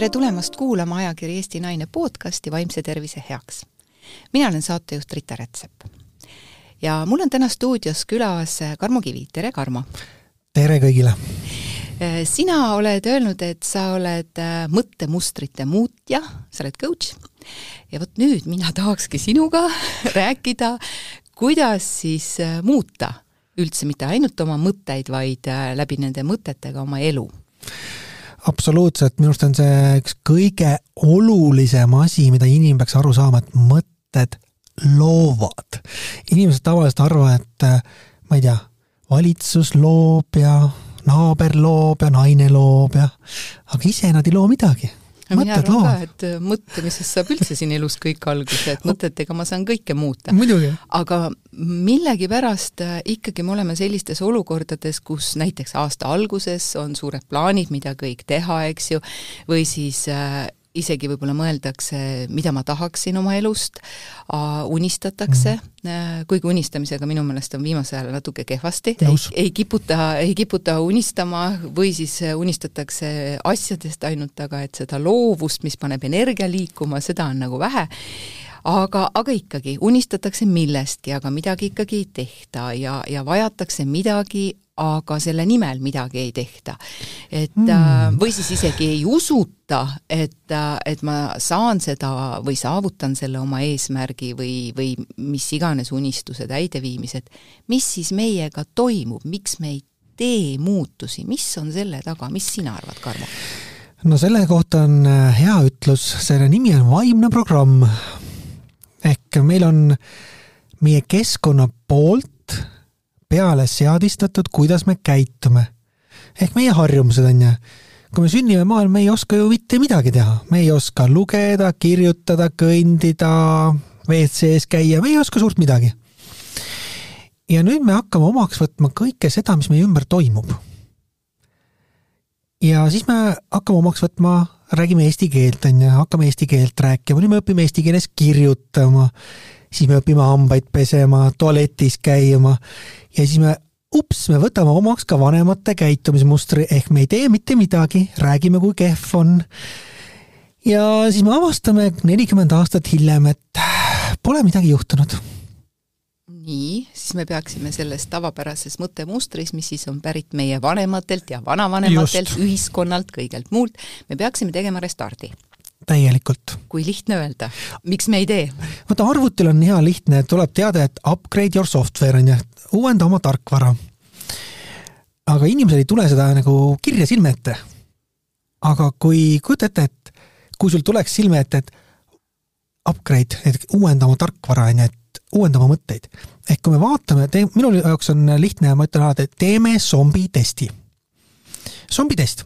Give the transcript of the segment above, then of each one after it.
tere tulemast kuulama ajakiri Eesti Naine podcasti Vaimse tervise heaks. mina olen saatejuht Rita Rätsep. ja mul on täna stuudios külas Karmo Kivi, tere Karmo! tere kõigile! sina oled öelnud, et sa oled äh, mõttemustrite muutja, sa oled coach ja vot nüüd mina tahakski sinuga rääkida, kuidas siis äh, muuta üldse mitte ainult oma mõtteid, vaid äh, läbi nende mõtetega oma elu absoluutselt, minu arust on see üks kõige olulisem asi, mida inimene peaks aru saama, et mõtted loovad. inimesed tavaliselt arvavad, et äh, ma ei tea, valitsus loob ja naaber loob ja naine loob ja, aga ise nad ei loo midagi mina arvan ka, et äh, mõtlemisest saab üldse siin elus kõik alguse, et mõtetega ma saan kõike muuta. aga millegipärast äh, ikkagi me oleme sellistes olukordades, kus näiteks aasta alguses on suured plaanid, mida kõik teha, eks ju, või siis äh, isegi võib-olla mõeldakse, mida ma tahaksin oma elust, unistatakse. Mm., kuigi unistamisega minu meelest on viimasel ajal natuke kehvasti, ei, kiputa, ei kiputa unistama või siis unistatakse asjadest ainult, aga et seda loovust, mis paneb energia liikuma, seda on nagu vähe. Aga, aga ikkagi unistatakse millestki, aga midagi ikkagi ei tehta ja, ja vajatakse midagi aga selle nimel midagi ei tehta. et mm. või siis isegi ei usuta, et, äh, et ma saan seda või saavutan selle oma eesmärgi või, või mis iganes unistuse täideviimised, mis siis meiega toimub, miks me ei tee muutusi, mis on selle taga, mis sina arvad, Karmo? no selle kohta on äh, hea ütlus, selle nimi on vaimne programm. ehk meil on meie keskkonna poolt peale seadistatud, kuidas me käitume. ehk meie harjumused, on ju. kui me sünnime maal, me ei oska ju mitte midagi teha, me ei oska lugeda, kirjutada, kõndida, WC-s käia, me ei oska suurt midagi. ja nüüd me hakkame omaks võtma kõike seda, mis meie ümber toimub. ja siis me hakkame omaks võtma räägime eesti keelt, on ju, hakkame eesti keelt rääkima, nüüd me õpime eesti keeles kirjutama siis me õpime hambaid pesema, tualetis käima. Ja siis me, ups, me võtame omaks ka vanemate käitumismustri, ehk me ei tee mitte midagi, räägime, kui kehv on. ja siis me avastame nelikümmend aastat hiljem, et pole midagi juhtunud. Nii, siis me peaksime selles tavapärases mõttemustris, mis siis on pärit meie vanematelt ja vanavanematelt, ühiskonnalt, kõigelt muult, me peaksime tegema restardi täielikult. kui lihtne öelda, miks me ei tee? vaata, arvutil on hea lihtne, tuleb teade, et upgrade your software on ju, uuenda oma tarkvara. aga inimesel ei tule seda nagu kirja silme ette. aga kui, kujuta ette, et kui sul tuleks silme ette, et upgrade, et uuenda oma tarkvara, on ju, et uuenda oma mõtteid. ehk kui me vaatame, minu jaoks on lihtne, ma ütlen alati, et teeme zombitesti. zombitest.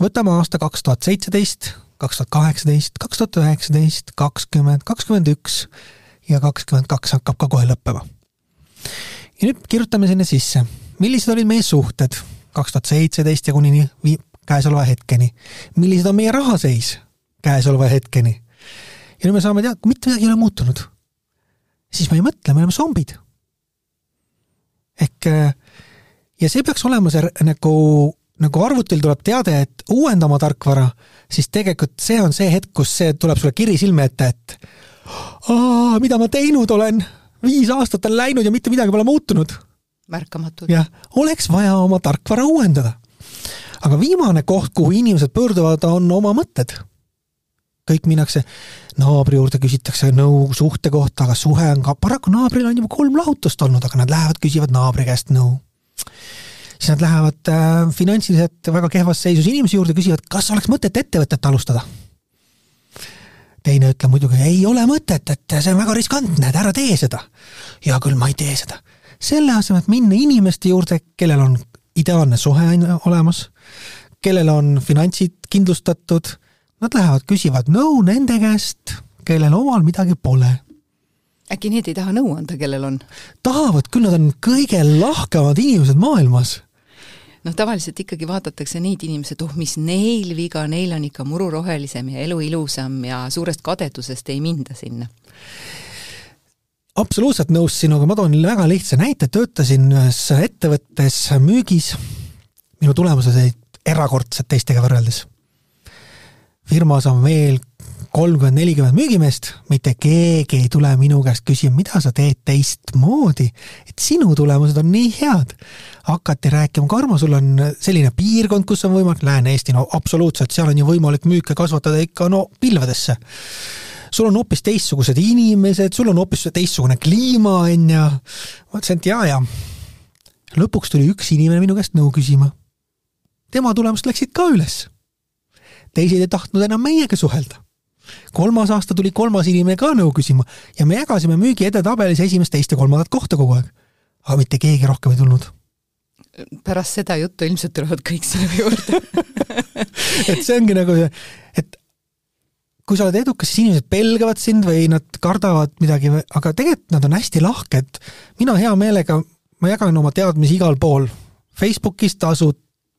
võtame aasta kaks tuhat seitseteist, kaks tuhat kaheksateist, kaks tuhat üheksateist, kakskümmend, kakskümmend üks ja kakskümmend kaks hakkab ka kohe lõppema. ja nüüd kirjutame sinna sisse, millised olid meie suhted kaks tuhat seitseteist ja kuni käesoleva hetkeni. millised on meie rahaseis käesoleva hetkeni. ja nüüd me saame teada, mitte midagi ei ole muutunud. siis me ei mõtle, me oleme zombid. ehk ja see peaks olema see nagu nagu arvutil tuleb teade, et uuenda oma tarkvara, siis tegelikult see on see hetk, kus see tuleb sulle kiri silme ette, et aa, mida ma teinud olen, viis aastat on läinud ja mitte midagi pole muutunud. märkamatud. jah, oleks vaja oma tarkvara uuendada. aga viimane koht, kuhu inimesed pöörduvad, on oma mõtted. kõik minnakse naabri juurde, küsitakse nõu suhte kohta, aga suhe on ka, paraku naabril on juba kolm lahutust olnud, aga nad lähevad, küsivad naabri käest nõu siis nad lähevad äh, finantsiliselt väga kehvas seisus inimese juurde, küsivad, kas oleks mõtet ettevõtet alustada. teine ütleb muidugi, ei ole mõtet, et see on väga riskantne, et ära tee seda. hea küll, ma ei tee seda. selle asemel, et minna inimeste juurde, kellel on ideaalne suhe olemas, kellel on finantsid kindlustatud, nad lähevad, küsivad nõu nende käest, kellel omal midagi pole äkki need ei taha nõu anda, kellel on? tahavad küll, nad on kõige lahkemad inimesed maailmas noh, tavaliselt ikkagi vaadatakse neid inimesi, et oh, mis neil viga, neil on ikka muru rohelisem ja elu ilusam ja suurest kadedusest ei minda sinna absoluutselt nõus sinuga, ma toon väga lihtsa näite, töötasin ühes ettevõttes müügis. minu tulemused olid erakordsed teistega võrreldes. firmas on veel kolmkümmend, nelikümmend müügimeest, mitte keegi ei tule minu käest küsima, mida sa teed teistmoodi, et sinu tulemused on nii head. hakati rääkima, Karmo, sul on selline piirkond, kus on võimalik, Lääne-Eesti, no absoluutselt, seal on ju võimalik müüke kasvatada ikka no pilvedesse. sul on hoopis teistsugused inimesed, sul on hoopis teistsugune kliima, on ju. ma ütlesin, et jaa, jaa. lõpuks tuli üks inimene minu käest nõu küsima. tema tulemused läksid ka üles. teised ei tahtnud enam meiega suhelda kolmas aasta tuli kolmas inimene ka nõu küsima ja me jagasime müügi edetabelis esimest, teist ja kolmandat kohta kogu aeg. aga mitte keegi rohkem ei tulnud. pärast seda juttu ilmselt tulevad kõik sinu juurde et see ongi nagu see, et kui sa oled edukas, siis inimesed pelgavad sind või nad kardavad midagi, aga tegelikult nad on hästi lahked. mina hea meelega, ma jagan oma teadmisi igal pool. Facebookis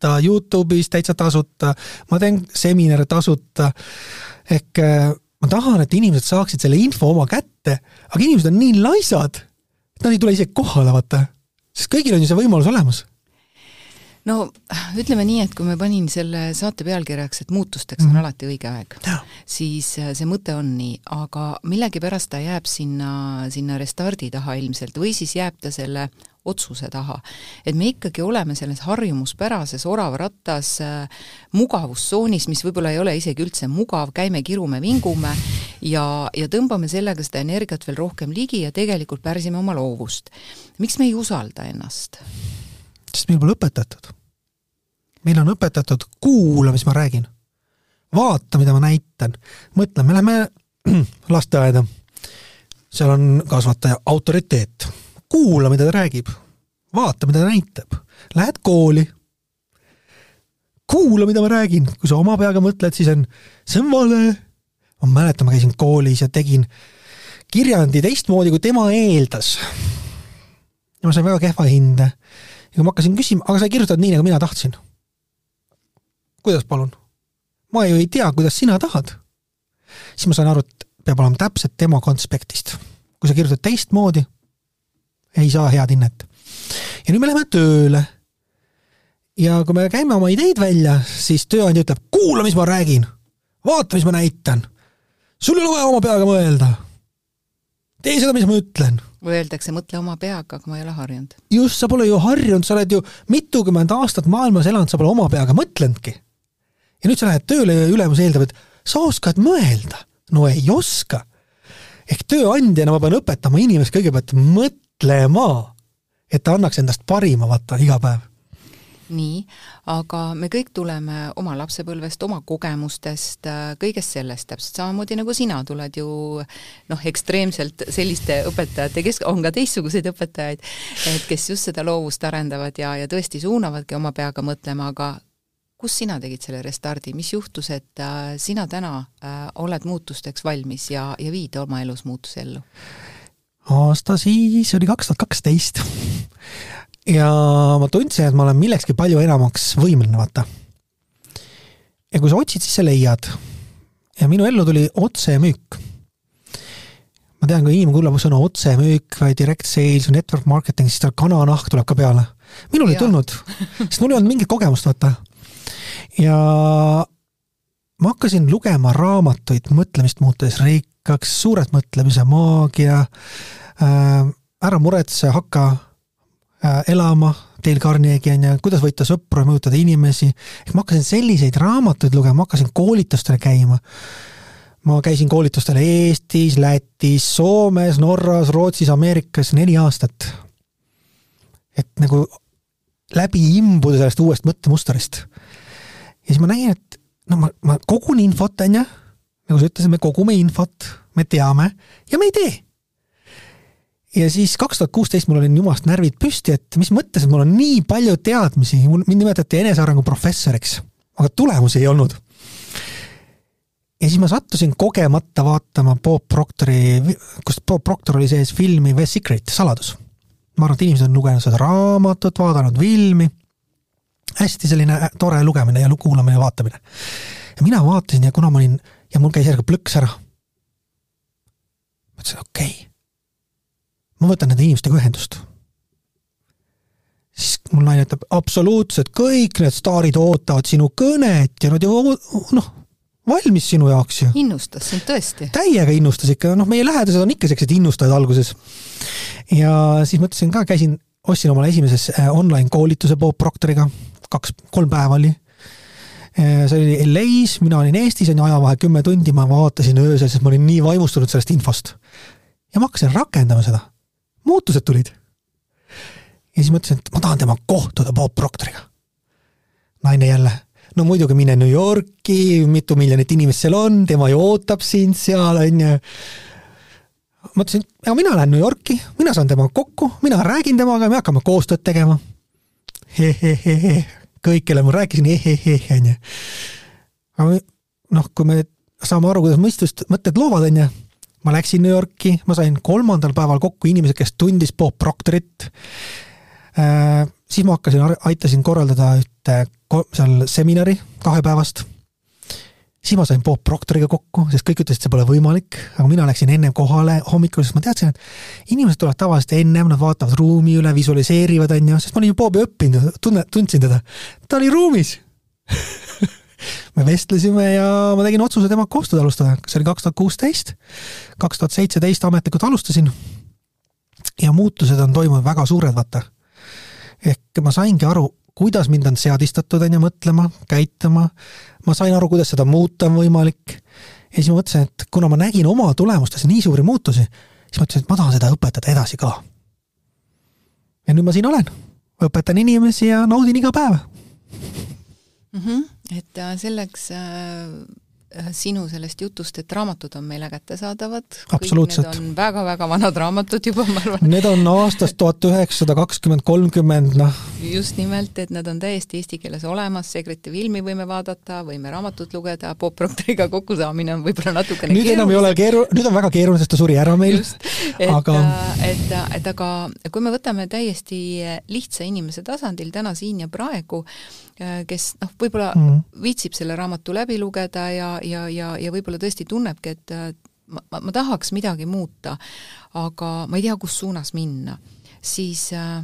tasuta, Youtube'is täitsa tasuta, ma teen seminare tasuta ehk äh, ma tahan, et inimesed saaksid selle info oma kätte, aga inimesed on nii laisad, et nad ei tule isegi kohale, vaata. sest kõigil on ju see võimalus olemas no ütleme nii, et kui ma panin selle saate pealkirjaks, et muutusteks mm. on mhm. alati õige aeg, siis äh, see mõte on nii, aga millegipärast ta jääb sinna, sinna restardi taha ilmselt või siis jääb ta selle otsuse taha. et me ikkagi oleme selles harjumuspärases oravrattas äh, mugavustsoonis, mis võib-olla ei ole isegi üldse mugav, käime, kirume, vingume ja, ja tõmbame sellega seda energiat veel rohkem ligi ja tegelikult pärsime oma loovust. miks me ei usalda ennast? Sest meil pole õpetatud. meil on õpetatud kuula, mis ma räägin. vaata, mida ma näitan. mõtle, me läheme lasteaeda. seal on kasvataja autoriteet kuula, mida ta räägib, vaata, mida ta näitab. Lähed kooli, kuula, mida ma räägin, kui sa oma peaga mõtled, siis on, see on vale. ma mäletan, ma käisin koolis ja tegin kirjandi teistmoodi, kui tema eeldas. ja ma sain väga kehva hinde. Ja kui ma hakkasin küsima, aga sa kirjutad nii, nagu mina tahtsin. kuidas palun? ma ju ei tea, kuidas sina tahad. siis ma sain aru, et peab olema täpselt tema konspektist. kui sa kirjutad teistmoodi, ei saa head hinnet. ja nüüd me läheme tööle. ja kui me käime oma ideid välja, siis tööandja ütleb, kuula, mis ma räägin. vaata, mis ma näitan. sul ei ole vaja oma peaga mõelda. Tee seda, mis ma ütlen. või öeldakse, mõtle oma peaga, aga ma ei ole harjunud. just, sa pole ju harjunud, sa oled ju mitukümmend aastat maailmas elanud, sa pole oma peaga mõtlenudki. ja nüüd sa lähed tööle ja ülemus eeldab, et sa oskad mõelda. no ei oska ehk tööandjana ma pean õpetama inimest kõigepealt mõtlema et ta annaks endast parima, vaata, iga päev nii, aga me kõik tuleme oma lapsepõlvest, oma kogemustest, kõigest sellest, täpselt samamoodi nagu sina tuled ju noh, ekstreemselt selliste õpetajate, kes on ka teistsuguseid õpetajaid, et kes just seda loovust arendavad ja, ja tõesti suunavadki oma peaga mõtlema, aga kus sina tegid selle restardi, mis juhtus, et äh, sina täna äh, oled muutusteks valmis ja, ja viid oma elus muutuse ellu? aasta siis oli kaks tuhat kaksteist. Ja ma tundsin, et ma olen millekski palju enamaks võimeline, vaata. ja kui sa otsid, siis sa leiad. ja minu ellu tuli otsemüük. ma tean, kui inimene kuulab sõna otsemüük või direct sales või network marketing, siis tal kananahk tuleb ka peale. minul ei tulnud, sest mul ei olnud mingit kogemust, vaata. ja ma hakkasin lugema raamatuid mõtlemist muutes, rikkaks, suured mõtlemise maagia äh,, ära muretse, hakka elama, Dale Carnegie on ju, kuidas võita sõpru ja mõjutada inimesi, ehk ma hakkasin selliseid raamatuid lugema, ma hakkasin koolitustele käima. ma käisin koolitustel Eestis, Lätis, Soomes, Norras, Rootsis, Ameerikas neli aastat. et nagu läbi imbuda sellest uuest mõttemustrist. ja siis ma nägin, et no ma, ma kogun infot, on ju nagu sa ütlesid, me kogume infot, me teame ja me ei tee. Ja siis kaks tuhat kuusteist mul olid jumalast närvid püsti, et mis mõttes, et mul on nii palju teadmisi, mind nimetati enesearengu professoriks, aga tulemusi ei olnud. ja siis ma sattusin kogemata vaatama Bob Proctori, kus Bob Proctor oli sees filmi The Secret, saladus. ma arvan, et inimesed on lugenud seda raamatut, vaadanud filmi, hästi selline tore lugemine ja kuulamine ja vaatamine. ja mina vaatasin ja kuna ma olin ja mul käis järgi plõks ära. mõtlesin, okei okay., ma võtan nende inimestega ühendust. siis mul naine ütleb, absoluutselt kõik need staarid ootavad sinu kõnet ja nad ju noh, valmis sinu jaoks ju. innustas sind tõesti? täiega innustas ikka, noh, meie lähedased on ikka siuksed innustajad alguses. ja siis mõtlesin ka, käisin, ostsin omale esimeses äh, online koolituse Bob Proctoriga, kaks, kolm päeva oli. Äh, see oli LA-s, mina olin Eestis, on ju, ajavahe kümme tundi, ma vaatasin öösel, sest ma olin nii vaimustunud sellest infost. ja ma hakkasin rakendama seda. Muutused tulid. ja siis mõtlesin, et ma tahan temaga kohtuda, Bob Proctoriga. naine jälle no muidugi mine New Yorki, mitu miljonit inimest seal on, tema ju ootab sind seal, onju. mõtlesin, aga mina lähen New Yorki, mina saan temaga kokku, mina räägin temaga, me hakkame koostööd tegema he,. Hehehehe, kõik, kellele ma rääkisin, hehehe, onju. aga noh, kui me saame aru, kuidas mõistust, mõtted loovad, onju ma läksin New Yorki, ma sain kolmandal päeval kokku inimesed, kes tundis Bob Proctorit äh,. siis ma hakkasin, aitasin korraldada ühte seal seminari kahepäevast. siis ma sain Bob Proctoriga kokku, sest kõik ütlesid, see pole võimalik, aga mina läksin ennem kohale hommikul, sest ma teadsin, et inimesed tulevad tavaliselt ennem, nad vaatavad ruumi üle, visualiseerivad, onju, sest ma olin ju Bobi õppinud, tunne, tundsin teda. ta oli ruumis me vestlesime ja ma tegin otsuse temaga koostööd alustada, see oli kaks tuhat kuusteist, kaks tuhat seitseteist ametlikult alustasin. ja muutused on toimunud väga suured, vaata. ehk ma saingi aru, kuidas mind on seadistatud, on ju, mõtlema, käituma, ma sain aru, kuidas seda muuta on võimalik, ja siis ma mõtlesin, et kuna ma nägin oma tulemustes nii suuri muutusi, siis mõtlesin, et ma tahan seda õpetada edasi ka. ja nüüd ma siin olen, õpetan inimesi ja naudin iga päev mm. -hmm. Et äh, selleks äh Äh, sinu sellest jutust, et raamatud on meile kättesaadavad. absoluutselt. väga-väga vanad raamatud juba, ma arvan. Need on aastast tuhat üheksasada kakskümmend, kolmkümmend, noh. just nimelt, et nad on täiesti eesti keeles olemas, Segreti filmi võime vaadata, võime raamatut lugeda, Bob Proctoriga kokkusaamine on võib-olla natukene nüüd enam ei ole keeru-, nüüd on väga keeruline, sest ta suri ära meil. aga..., et, et aga kui me võtame täiesti lihtsa inimese tasandil täna siin ja praegu, kes noh, võib-olla mm. viitsib selle raamatu läbi lugeda ja, ja, ja, ja võib-olla tõesti tunnebki, et äh, ma, ma, ma tahaks midagi muuta, aga ma ei tea, kus suunas minna, siis äh,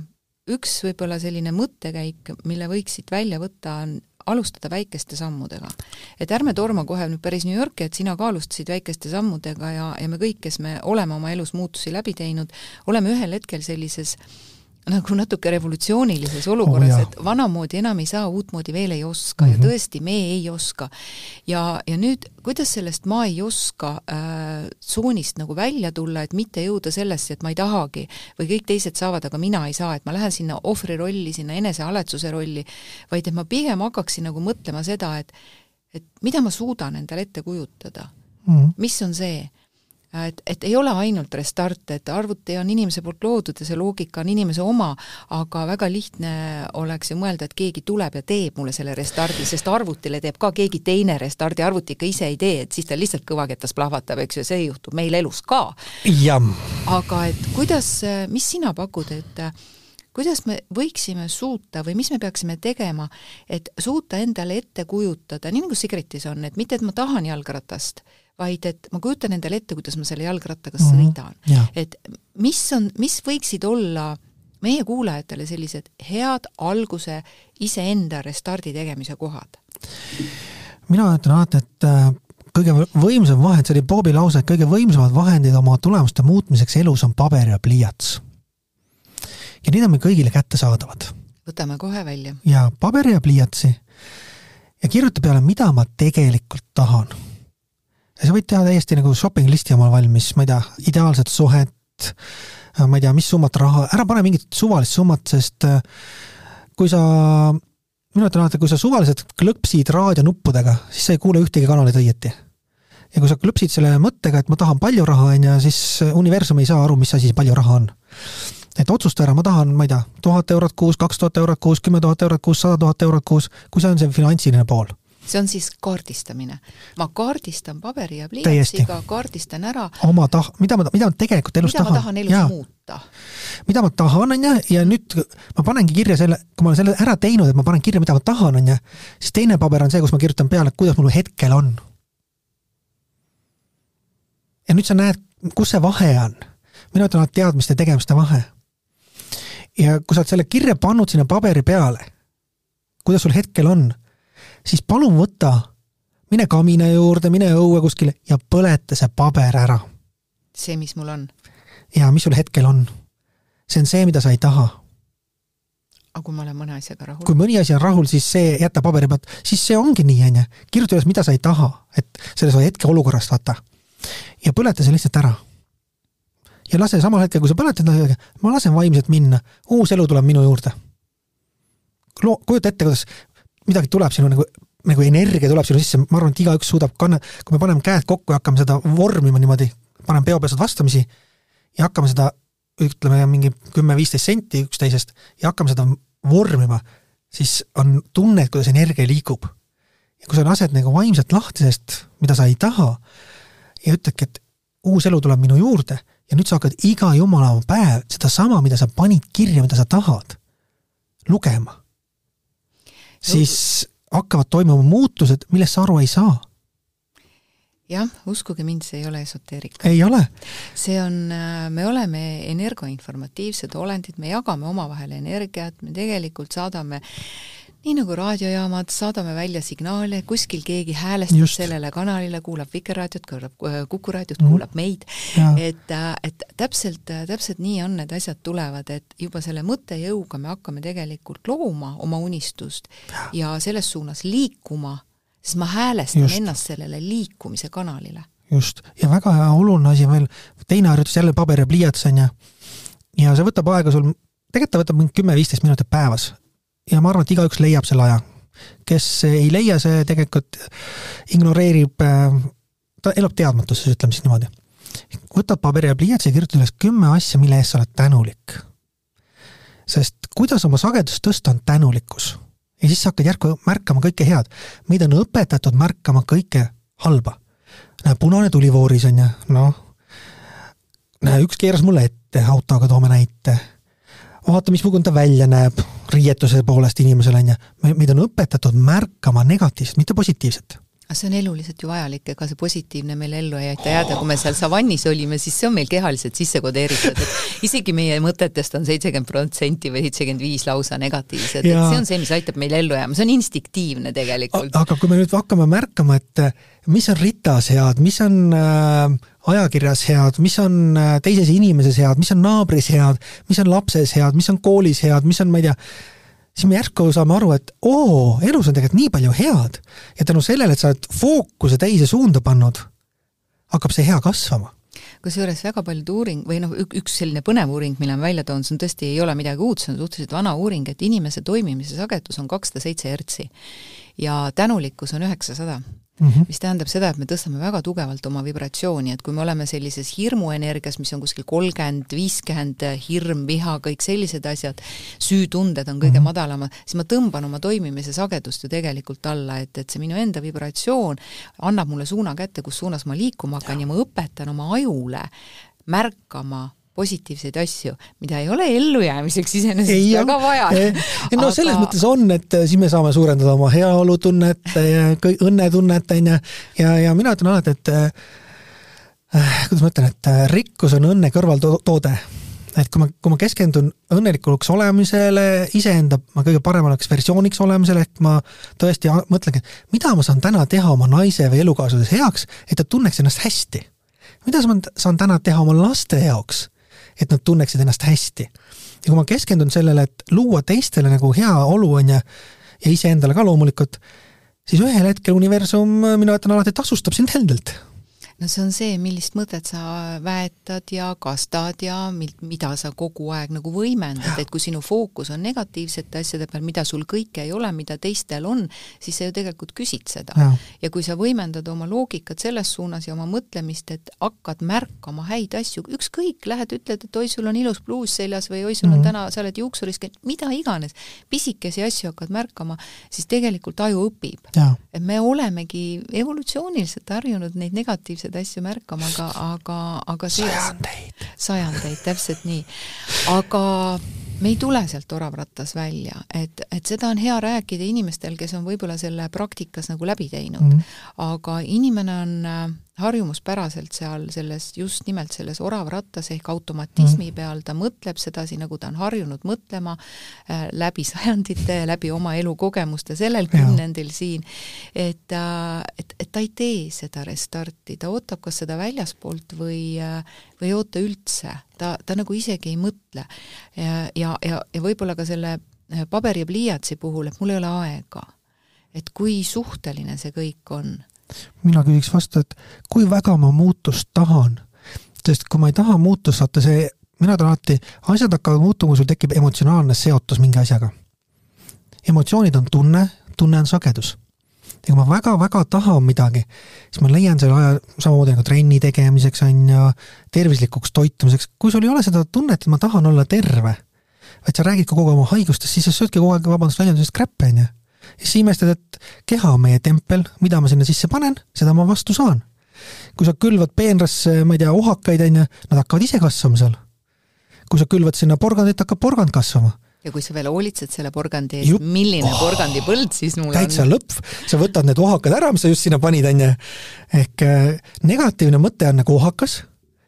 üks võib-olla selline mõttekäik, mille võiksid välja võtta, on alustada väikeste sammudega. et ärme torma kohe nüüd päris New Yorki, et sina ka alustasid väikeste sammudega ja, ja me kõik, kes me oleme oma elus muutusi läbi teinud, oleme ühel hetkel sellises äh, nagu natuke revolutsioonilises olukorras oh,, et vanamoodi enam ei saa, uutmoodi veel ei oska mm -hmm. ja mhm. tõesti, me ei oska. ja, ja nüüd, kuidas sellest ma ei oska äh, tsoonist nagu välja tulla, et mitte jõuda sellesse, et ma ei tahagi või kõik teised saavad, aga mina ei saa, et ma lähen sinna ohvri rolli, sinna enesehaletsuse rolli, vaid et ma pigem hakkaksin nagu mõtlema seda, et et mida ma suudan endale ette kujutada mm, -hmm. mis on see et, et ei ole ainult restart, et arvuti on inimese poolt loodud ja see loogika on inimese oma, aga väga lihtne oleks ju mõelda, et keegi tuleb ja teeb mulle selle restardi, sest arvutile teeb ka keegi teine restardi, arvuti ikka ise ei tee, et siis ta lihtsalt kõvaketas plahvatab, eks ju, see juhtub meil elus ka. aga et kuidas, mis sina pakud, et kuidas me võiksime suuta või mis me peaksime tegema, et suuta endale ette kujutada, nii nagu Sigritis on, et mitte, et ma tahan jalgratast, vaid et ma kujutan endale ette, kuidas ma selle jalgrattaga mm -hmm. sõidan. et mis on, mis võiksid olla meie kuulajatele sellised head alguse iseenda restardi tegemise kohad? mina ütlen alati, et äh, kõige võimsam vahend, see oli Bobi lause, et kõige võimsamad vahendid oma tulemuste muutmiseks elus on paber ja pliiats. ja need on meil kõigile kättesaadavad. võtame kohe välja. ja paberi ja pliiatsi ja kirjuta peale, mida ma tegelikult tahan ja sa võid teha täiesti nagu shopping listi omal valmis, ma ei tea, ideaalset suhet, ma ei tea, mis summat raha, ära pane mingit suvalist summat, sest äh, kui sa, mina ütlen alati, kui sa suvaliselt klõpsid raadionuppudega, siis sa ei kuule ühtegi kanalit õieti. ja kui sa klõpsid selle mõttega, et ma tahan palju raha, on ju, siis universum ei saa aru, mis asi see palju raha on. et otsusta ära, ma tahan, ma ei tea, tuhat eurot kuus, kaks tuhat eurot kuus, kümme tuhat eurot kuus, sada tuhat eurot kuus, kui see on see finantsiline pool see on siis kaardistamine. ma kaardistan paberi ja pliiatsiga, kaardistan ära oma tah-, mida ma, mida ma tegelikult elus mida tahan. mida ma tahan elus ja. muuta. mida ma tahan, on ju, ja nüüd ma panengi kirja selle, kui ma olen selle ära teinud, et ma panen kirja, mida ma tahan, on ju, siis teine paber on see, kus ma kirjutan peale, kuidas mul hetkel on. ja nüüd sa näed, kus see vahe on. mina ütlen alati teadmiste ja tegemiste vahe. ja kui sa oled selle kirja pannud sinna paberi peale, kuidas sul hetkel on siis palun võta mine kamina juurde, mine õue kuskile ja põleta see paber ära. see, mis mul on? jaa, mis sul hetkel on. see on see, mida sa ei taha. aga kui ma olen mõne asjaga rahul? kui mõni asi on rahul, siis see jäta paberi pealt, siis see ongi nii, on ju. kirjuta üles, mida sa ei taha, et selles hetkeolukorrast vaata. ja põleta see lihtsalt ära. ja lase samal hetkel, kui sa põletad, ma lasen vaimselt minna, uus elu tuleb minu juurde. loo, kujuta ette, kuidas midagi tuleb sinu nagu nagu energia tuleb sinna sisse, ma arvan, et igaüks suudab kanna, kui me paneme käed kokku ja hakkame seda vormima niimoodi, paneme peopesad vastamisi ja hakkame seda, ütleme mingi kümme-viisteist senti üksteisest ja hakkame seda vormima, siis on tunne, kuidas energia liigub. ja kui sa lased nagu vaimselt lahti sellest, mida sa ei taha, ja ütledki, et uus elu tuleb minu juurde ja nüüd sa hakkad iga jumala päev sedasama, mida sa panid kirja, mida sa tahad, lugema, siis hakkavad toimuma muutused, millest sa aru ei saa. jah, uskuge mind, see ei ole esoteerika. ei ole. see on, äh, me oleme energoinformatiivsed olendid, me jagame omavahel energiat, me tegelikult saadame nii nagu raadiojaamad, saadame välja signaale, kuskil keegi häälestab Just. sellele kanalile, kuulab Vikerraadiot, kuulab äh, Kuku raadiot mm., kuulab meid, et, äh, et täpselt, äh, täpselt nii on need asjad tulevad, et juba selle mõttejõuga me hakkame tegelikult looma oma unistust ja selles suunas liikuma, siis ma häälestan Just. ennast sellele liikumise kanalile. just, ja väga oluline asi veel, teine harjutus jälle paber ja pliiats, on ju, ja see võtab aega sul, tegelikult ta võtab mingi kümme-viisteist minutit päevas ja ma arvan, et igaüks leiab selle aja. kes ei leia, see tegelikult ignoreerib, äh, ta elab teadmatuses, ütleme siis niimoodi. võtad paberi ja pliiatsi ja kirjutad üles kümme asja, mille eest sa oled tänulik. sest kuidas oma sagedust tõsta, on tänulikkus. ja siis sa hakkad järsku märkama kõike head. meid on õpetatud märkama kõike halba. näe, punane tuli vooris, on ju, noh. näe, üks keeras mulle ette autoga, toome näite vaata, missugune ta välja näeb riietuse poolest inimesele, on ju. meid on õpetatud märkama negatiivset, mitte positiivset. Aga see on eluliselt ju vajalik, ega see positiivne meil ellu ei aita. Jääda, kui me seal savannis olime, siis see on meil kehaliselt sisse kodeeritud, et isegi meie mõtetest on seitsekümmend protsenti või seitsekümmend viis lausa negatiivsed, et see on see, mis aitab meil ellu jääma, see on instinktiivne tegelikult. aga kui me nüüd hakkame märkama, et mis on ritas head, mis on äh, ajakirjas head, mis on äh, teises inimeses head, mis on naabris head, mis on lapses head, mis on koolis head, mis on, ma ei tea, siis me järsku saame aru, et oo, elus on tegelikult nii palju head. Ja tänu sellele, et sa oled fookuse teise suunda pannud, hakkab see hea kasvama. Kusjuures väga paljud uuring või noh, üks selline põnev uuring, mille ma välja toon, see on tõesti, ei ole midagi uut, see on suhteliselt vana uuring, et inimese toimimise sagedus on kakssada seitse hertsi. Ja tänulikkus on üheksasada mm, -hmm. mis tähendab seda, et me tõstame väga tugevalt oma vibratsiooni, et kui me oleme sellises hirmuenergias, mis on kuskil kolmkümmend, viiskümmend, hirm, viha, kõik sellised asjad, süütunded on kõige mm -hmm. madalamad, siis ma tõmban oma toimimise sagedust ju tegelikult alla, et, et see minu enda vibratsioon annab mulle suuna kätte, kus suunas ma liikuma hakkan ja ma õpetan oma ajule märkama positiivseid asju, mida ei ole ellujäämiseks iseenesest väga vaja. no aga... selles mõttes on, et äh, siis me saame suurendada oma heaolutunnet ja õnnetunnet, on ju, ja, ja mina ütlen alati, et äh, äh, kuidas ma ütlen, et äh, rikkus on õnne kõrvaltoode. et kui ma, kui ma keskendun õnnelikuks olemisele, iseenda kõige paremaks versiooniks olemisele, ehk ma tõesti mõtlengi, et mida ma saan täna teha oma naise või elukaaslase heaks, et ta tunneks ennast hästi mida ma saan täna teha oma laste jaoks, et nad tunneksid ennast hästi. ja kui ma keskendun sellele, et luua teistele nagu hea olu, on ju, ja iseendale ka loomulikult, siis ühel hetkel universum, mina ütlen alati, tasustab sind heldelt no see on see, millist mõtet sa väetad ja kastad ja mil-, mida sa kogu aeg nagu võimendad, et kui sinu fookus on negatiivsete asjade peal, mida sul kõike ei ole, mida teistel on, siis sa ju tegelikult küsid seda. ja kui sa võimendad oma loogikat selles suunas ja oma mõtlemist, et hakkad märkama häid asju, ükskõik, lähed, ütled, et oi, sul on ilus pluus seljas või oi, sul on mm -hmm. täna, sa oled juuksuris käinud, mida iganes, pisikesi asju hakkad märkama, siis tegelikult aju õpib. et me olemegi evolutsiooniliselt harjunud neid negatiivseid selliseid asju märkama, aga, aga, aga see sajandeid. sajandeid, täpselt nii. aga me ei tule sealt oravrattas välja, et, et seda on hea rääkida inimestel, kes on võib-olla selle praktikas nagu läbi teinud mm. -hmm. aga inimene on äh, harjumuspäraselt seal selles, just nimelt selles oravrattas ehk automatismi mm. peal, ta mõtleb sedasi, nagu ta on harjunud mõtlema äh, läbi sajandite, läbi oma elukogemuste sellel kümnendil siin, et äh,, et, et ta ei tee seda restarti, ta ootab kas seda väljaspoolt või äh,, või ei oota üldse, ta, ta nagu isegi ei mõtle. ja, ja, ja, ja võib-olla ka selle äh, paberi ja pliiatsi puhul, et mul ei ole aega. et kui suhteline see kõik on mina küsiks vastu, et kui väga ma muutust tahan, sest kui ma ei taha muutust, vaata see, mina ütlen alati, asjad hakkavad muutuma, sul tekib emotsionaalne seotus mingi asjaga. emotsioonid on tunne, tunne on sagedus. ja kui ma väga-väga tahan midagi, siis ma leian selle aja samamoodi nagu trenni tegemiseks on ju, tervislikuks toitumiseks, kui sul ei ole seda tunnet, et ma tahan olla terve, vaid sa räägid kogu aeg oma haigustest, siis sa söödki kogu aeg, vabandust väljendusest, kräppe, on ju siis imestad, et keha on meie tempel, mida ma sinna sisse panen, seda ma vastu saan. kui sa külvad peenrasse, ma ei tea, ohakaid, on ju, nad hakkavad ise kasvama seal. kui sa külvad sinna porgandit, hakkab porgand kasvama ja kui sa veel hoolitsed selle porgandi eest, milline oh, porgandipõld siis mul täitsa on? lõpp, sa võtad need ohakad ära, mis sa just sinna panid, on ju. ehk äh, negatiivne mõte on nagu ohakas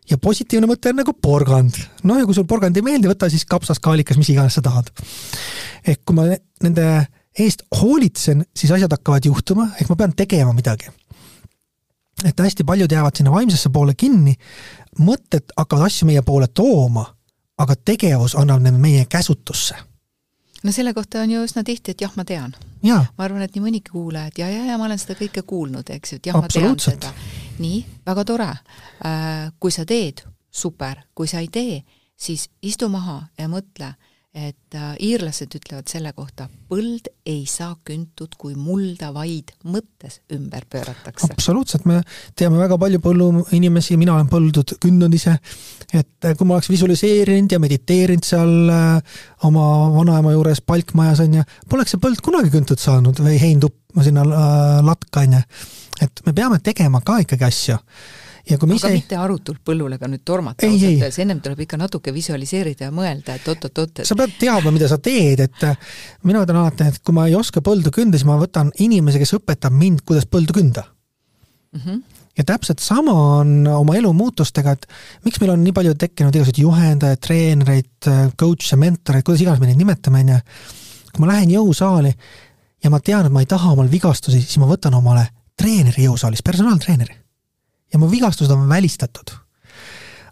ja positiivne mõte on nagu porgand. noh, ja kui sul porgand ei meeldi, võta siis kapsas, kaalikas, mis iganes sa tahad. ehk kui ma nende eest hoolitsen, siis asjad hakkavad juhtuma, ehk ma pean tegema midagi. et hästi paljud jäävad sinna vaimsesse poole kinni, mõtted hakkavad asju meie poole tooma, aga tegevus annab need meie käsutusse no selle kohta on ju üsna tihti, et jah, ma tean. ma arvan, et nii mõnigi kuulaja, et ja, ja, ja ma olen seda kõike kuulnud, eks ju, et jah, ma tean seda. nii, väga tore. Äh, kui sa teed, super, kui sa ei tee, siis istu maha ja mõtle et äh, iirlased ütlevad selle kohta, põld ei saa küntud, kui mulda vaid mõttes ümber pööratakse. absoluutselt, me teame väga palju põlluinimesi, mina olen põldud kündnud ise, et äh, kui ma oleks visualiseerinud ja mediteerinud seal äh, oma vanaema juures palkmajas, on ju, poleks see põld kunagi küntud saanud või hein tupp sinna latka, on ju. et me peame tegema ka ikkagi asju ja kui me ise aga mitte arutult põllule ka nüüd tormata ausalt öeldes, ennem tuleb ikka natuke visualiseerida ja mõelda, et oot-oot-oot et... sa pead teadma, mida sa teed, et äh, mina ütlen alati, et kui ma ei oska põldu künda, siis ma võtan inimese, kes õpetab mind, kuidas põldu künda mm. -hmm ja täpselt sama on oma elu muutustega, et miks meil on nii palju tekkinud igasuguseid juhendajaid, treenereid, äh, coach'e, mentoreid, kuidas iganes me neid nimetame, on ju. kui ma lähen jõusaali ja ma tean, et ma ei taha omal vigastusi, siis ma võtan omale treeneri jõusaalis, personaaltreeneri ja mu vigastused on välistatud.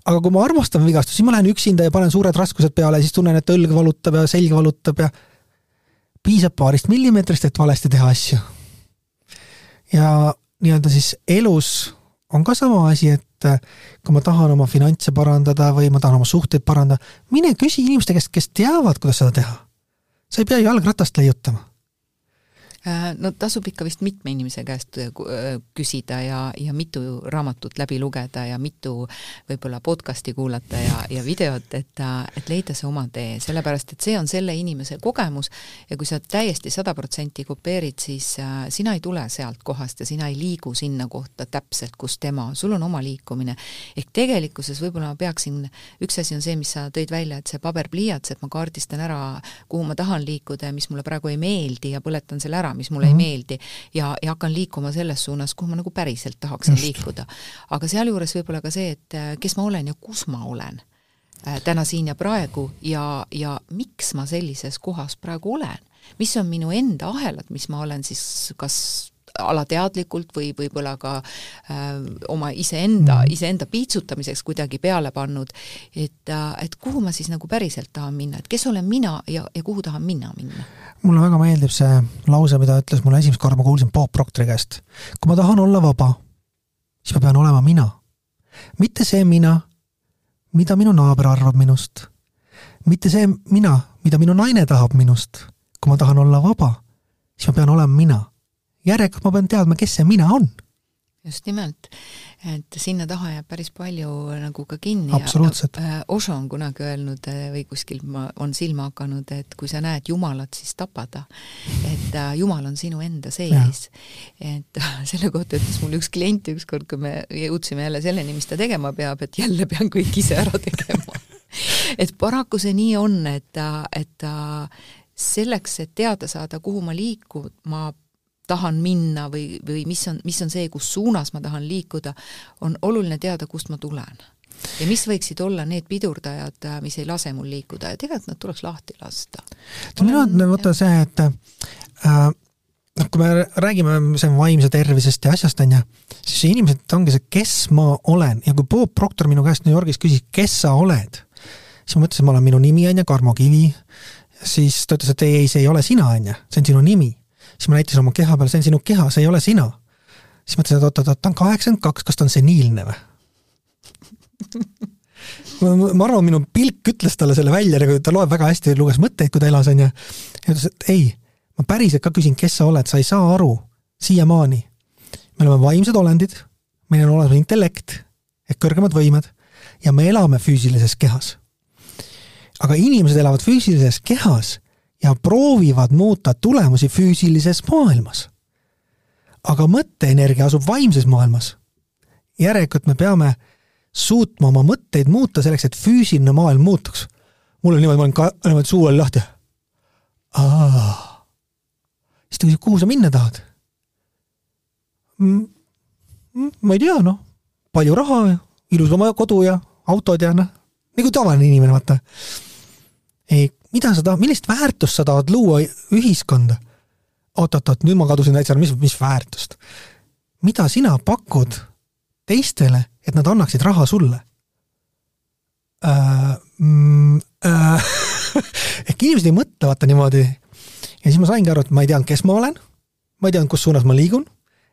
aga kui ma armastan vigastust, siis ma lähen üksinda ja panen suured raskused peale, siis tunnen, et õlg valutab ja selg valutab ja piisab paarist millimeetrist, et valesti teha asju. ja nii-öelda siis elus on ka sama asi, et kui ma tahan oma finantse parandada või ma tahan oma suhteid parandada, mine küsi inimeste käest, kes teavad, kuidas seda teha. sa ei pea jalgratast leiutama Äh, no tasub ikka vist mitme inimese käest äh, äh, küsida ja, ja mitu raamatut läbi lugeda ja mitu võib-olla podcast'i kuulata ja, ja videot, et, et leida see oma tee, sellepärast et see on selle inimese kogemus ja kui sa täiesti sada protsenti kopeerid, siis äh, sina ei tule sealt kohast ja sina ei liigu sinna kohta täpselt, kus tema, sul on oma liikumine. ehk tegelikkuses võib-olla ma peaksin, üks asi on see, mis sa tõid välja, et see paberpliiats, et ma kaardistan ära, kuhu ma tahan liikuda ja mis mulle praegu ei meeldi ja põletan selle ära, ära, mis mulle mm -hmm. ei mhm. meeldi ja, ja hakkan liikuma selles suunas, kuhu ma nagu päriselt tahaksin Just. liikuda. aga sealjuures võib-olla ka see, et äh, kes ma olen ja kus ma olen äh, täna siin ja praegu ja, ja miks ma sellises kohas praegu olen mis on minu enda ahelad, mis ma olen siis kas alateadlikult või võib-olla ka äh, oma iseenda mm., iseenda piitsutamiseks kuidagi peale pannud, et äh,, et kuhu ma siis nagu päriselt tahan minna, et kes olen mina ja, ja kuhu tahan mina minna? mulle väga meeldib see lause, mida ütles mulle esimest korda, ma kuulsin Bob Proctori käest. kui ma tahan olla vaba, siis ma pean olema mina. mitte see mina, mida minu naaber arvab minust. mitte see mina, mida minu naine tahab minust. kui ma tahan olla vaba, siis ma pean olema mina järelikult ma pean teadma, kes see mina on. just nimelt, et sinna taha jääb päris palju nagu ka kinni. absoluutselt. Äh, Osho on kunagi öelnud äh, või kuskil ma, on silma hakanud, et kui sa näed Jumalat, siis tapa ta. et äh, Jumal on sinu enda sees. et selle kohta ütles mulle üks klient ükskord, kui me jõudsime jälle selleni, mis ta tegema peab, et jälle pean kõik ise ära tegema et paraku see nii on, et, et selleks, et teada saada, kuhu ma liikuma tahan minna või, või mis on, mis on see, kus suunas ma tahan liikuda, on oluline teada, kust ma tulen. ja mis võiksid olla need pidurdajad, mis ei lase mul liikuda ja tegelikult nad tuleks lahti lasta. minu arvates vaata see, et äh, noh, kui me räägime see vaimse tervisest ja asjast, on ju, siis inimesed ongi see, kes ma olen ja kui Bob Proctor minu käest New Yorgis küsis, kes sa oled, siis ma mõtlesin, ma olen, minu nimi on ju Karmo Kivi, siis ta ütles, et ei, ei, see ei ole sina, on ju, see on sinu nimi. Siis ma näitasin oma keha peale, see on sinu keha, see ei ole sina. siis mõtlesin, et oot-oot-oot, ta on kaheksakümmend kaks, kas ta on seniilne või? ma arvan, minu pilk ütles talle selle välja, nagu ta loeb väga hästi, luges mõtteid, kui ta elas, on ju. ja ütles, et ei, ma päriselt ka küsin, kes sa oled, sa ei saa aru siiamaani. me oleme vaimsed olendid, meil on olemas intellekt ehk kõrgemad võimed ja me elame füüsilises kehas aga inimesed elavad füüsilises kehas ja proovivad muuta tulemusi füüsilises maailmas. aga mõtteenergia asub vaimses maailmas. järelikult me peame suutma oma mõtteid muuta selleks, et füüsiline maailm muutuks. mul oli niimoodi, ma olin ka niimoodi suu oli lahti. siis ta küsis, kuhu sa minna tahad? ma ei tea, noh, palju raha ilus oma kodu ja autod ja noh, nagu tavaline inimene, vaata ei, mida sa tahad, millist väärtust sa tahad luua ühiskonda? oot-oot-oot, nüüd ma kadusin täitsa, mis, mis väärtust? mida sina pakud teistele, et nad annaksid raha sulle äh,? Mm, äh, ehk inimesed ei mõtle vaata niimoodi. ja siis ma saingi aru, et ma ei teadnud, kes ma olen, ma ei teadnud, kus suunas ma liigun,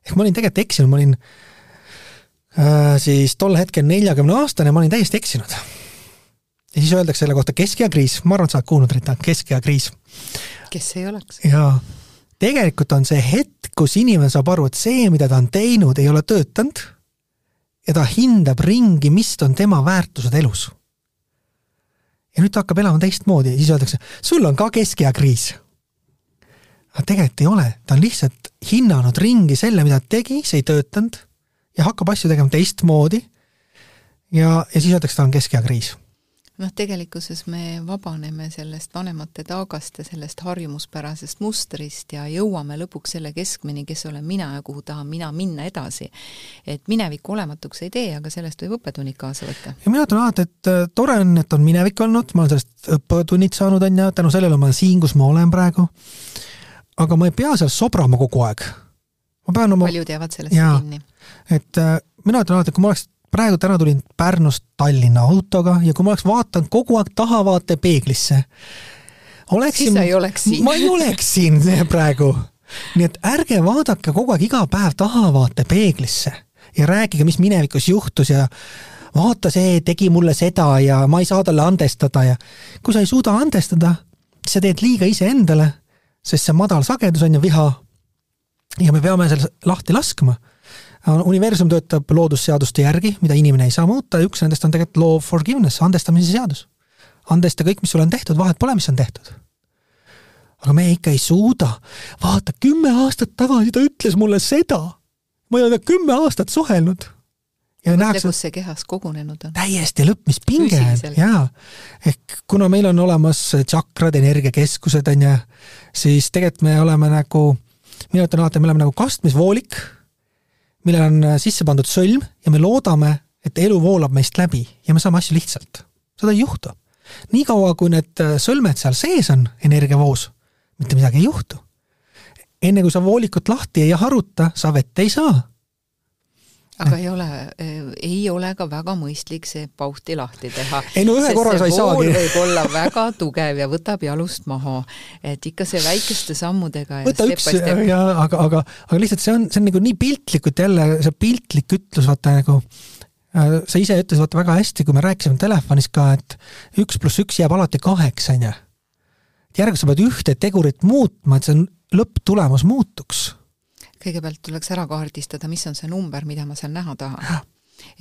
ehk ma olin tegelikult eksinud, ma olin äh, siis tol hetkel neljakümne aastane, ma olin täiesti eksinud ja siis öeldakse selle kohta keskeakriis, ma arvan, et sa oled kuulnud, Rita, keskeakriis. kes ei oleks? jaa, tegelikult on see hetk, kus inimene saab aru, et see, mida ta on teinud, ei ole töötanud ja ta hindab ringi, mis on tema väärtused elus. ja nüüd ta hakkab elama teistmoodi ja siis öeldakse, sul on ka keskeakriis. aga tegelikult ei ole, ta on lihtsalt hinnanud ringi selle, mida ta tegi, see ei töötanud ja hakkab asju tegema teistmoodi ja, ja siis öeldakse, ta on keskeakriis noh, tegelikkuses me vabaneme sellest vanemate taagast ja sellest harjumuspärasest mustrist ja jõuame lõpuks selle keskmeni, kes olen mina ja kuhu tahan mina minna edasi. et minevik olematuks ei tee, aga sellest võib õppetunnid kaasa võtta. ja mina ütlen alati, et äh, tore on, et on minevik olnud, ma olen sellest õppetunnid saanud, on ju, tänu sellele ma olen siin, kus ma olen praegu, aga ma ei pea seal sobrama kogu aeg. ma pean oma paljud jäävad sellesse jaa, kinni. et äh, mina ütlen alati, et kui ma oleks praegu täna tulin Pärnust Tallinna autoga ja kui ma oleks vaadanud kogu aeg tahavaatepeeglisse, oleksin, siis sa ei oleks siin. ma ei oleks siin praegu. nii et ärge vaadake kogu aeg iga päev tahavaatepeeglisse ja rääkige, mis minevikus juhtus ja vaata, see tegi mulle seda ja ma ei saa talle andestada ja kui sa ei suuda andestada, siis sa teed liiga iseendale, sest see madal sagedus on ju viha. ja me peame selle lahti laskma universum töötab loodusseaduste järgi, mida inimene ei saa muuta ja üks nendest on tegelikult law of forgiveness, andestamise seadus. andesta kõik, mis sulle on tehtud, vahet pole, mis on tehtud. aga me ikka ei suuda. vaata, kümme aastat tagasi ta ütles mulle seda. ma ei ole kümme aastat suhelnud. ja nähakse, kus see kehas kogunenud on. täiesti lõppmispinge on, jaa. ehk kuna meil on olemas tšakrad, energiakeskused, on ju, siis tegelikult me oleme nagu, mina ütlen alati, me oleme nagu kastmisvoolik millele on äh, sisse pandud sõlm ja me loodame, et elu voolab meist läbi ja me saame asju lihtsalt. seda ei juhtu. niikaua, kui need äh, sõlmed seal sees on energiavoos, mitte midagi ei juhtu. enne kui sa voolikut lahti ei haruta, sa vett ei saa aga ei ole, ei ole ka väga mõistlik see pauhti lahti teha. ei no ühe korra sa ei saagi. võib olla väga tugev ja võtab jalust maha. et ikka see väikeste sammudega võta üks ja aga, aga, aga lihtsalt see on, see on nagu nii piltlikult jälle, see piltlik ütlus, vaata nagu äh, sa ise ütlesid vaata väga hästi, kui me rääkisime telefonis ka, et üks pluss üks jääb alati kaheks, on ju. järelikult sa pead ühte tegurit muutma, et see lõpptulemus muutuks kõigepealt tuleks ära kaardistada, mis on see number, mida ma seal näha tahan.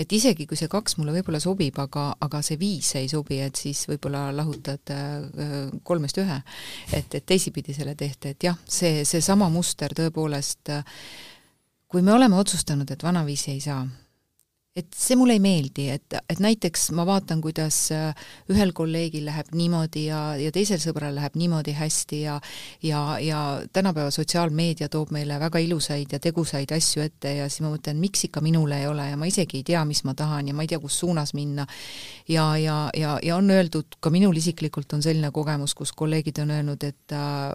et isegi, kui see kaks mulle võib-olla sobib, aga, aga see viis ei sobi, et siis võib-olla lahutad äh, kolmest ühe. et, et teisipidi selle tehte, et jah, see, seesama muster tõepoolest, kui me oleme otsustanud, et vanaviisi ei saa, et see mulle ei meeldi, et, et näiteks ma vaatan, kuidas äh, ühel kolleegil läheb niimoodi ja, ja teisel sõbral läheb niimoodi hästi ja ja, ja tänapäeva sotsiaalmeedia toob meile väga ilusaid ja tegusaid asju ette ja siis ma mõtlen, miks ikka minul ei ole ja ma isegi ei tea, mis ma tahan ja ma ei tea, kus suunas minna. ja, ja, ja, ja on öeldud, ka minul isiklikult on selline kogemus, kus kolleegid on öelnud, et äh,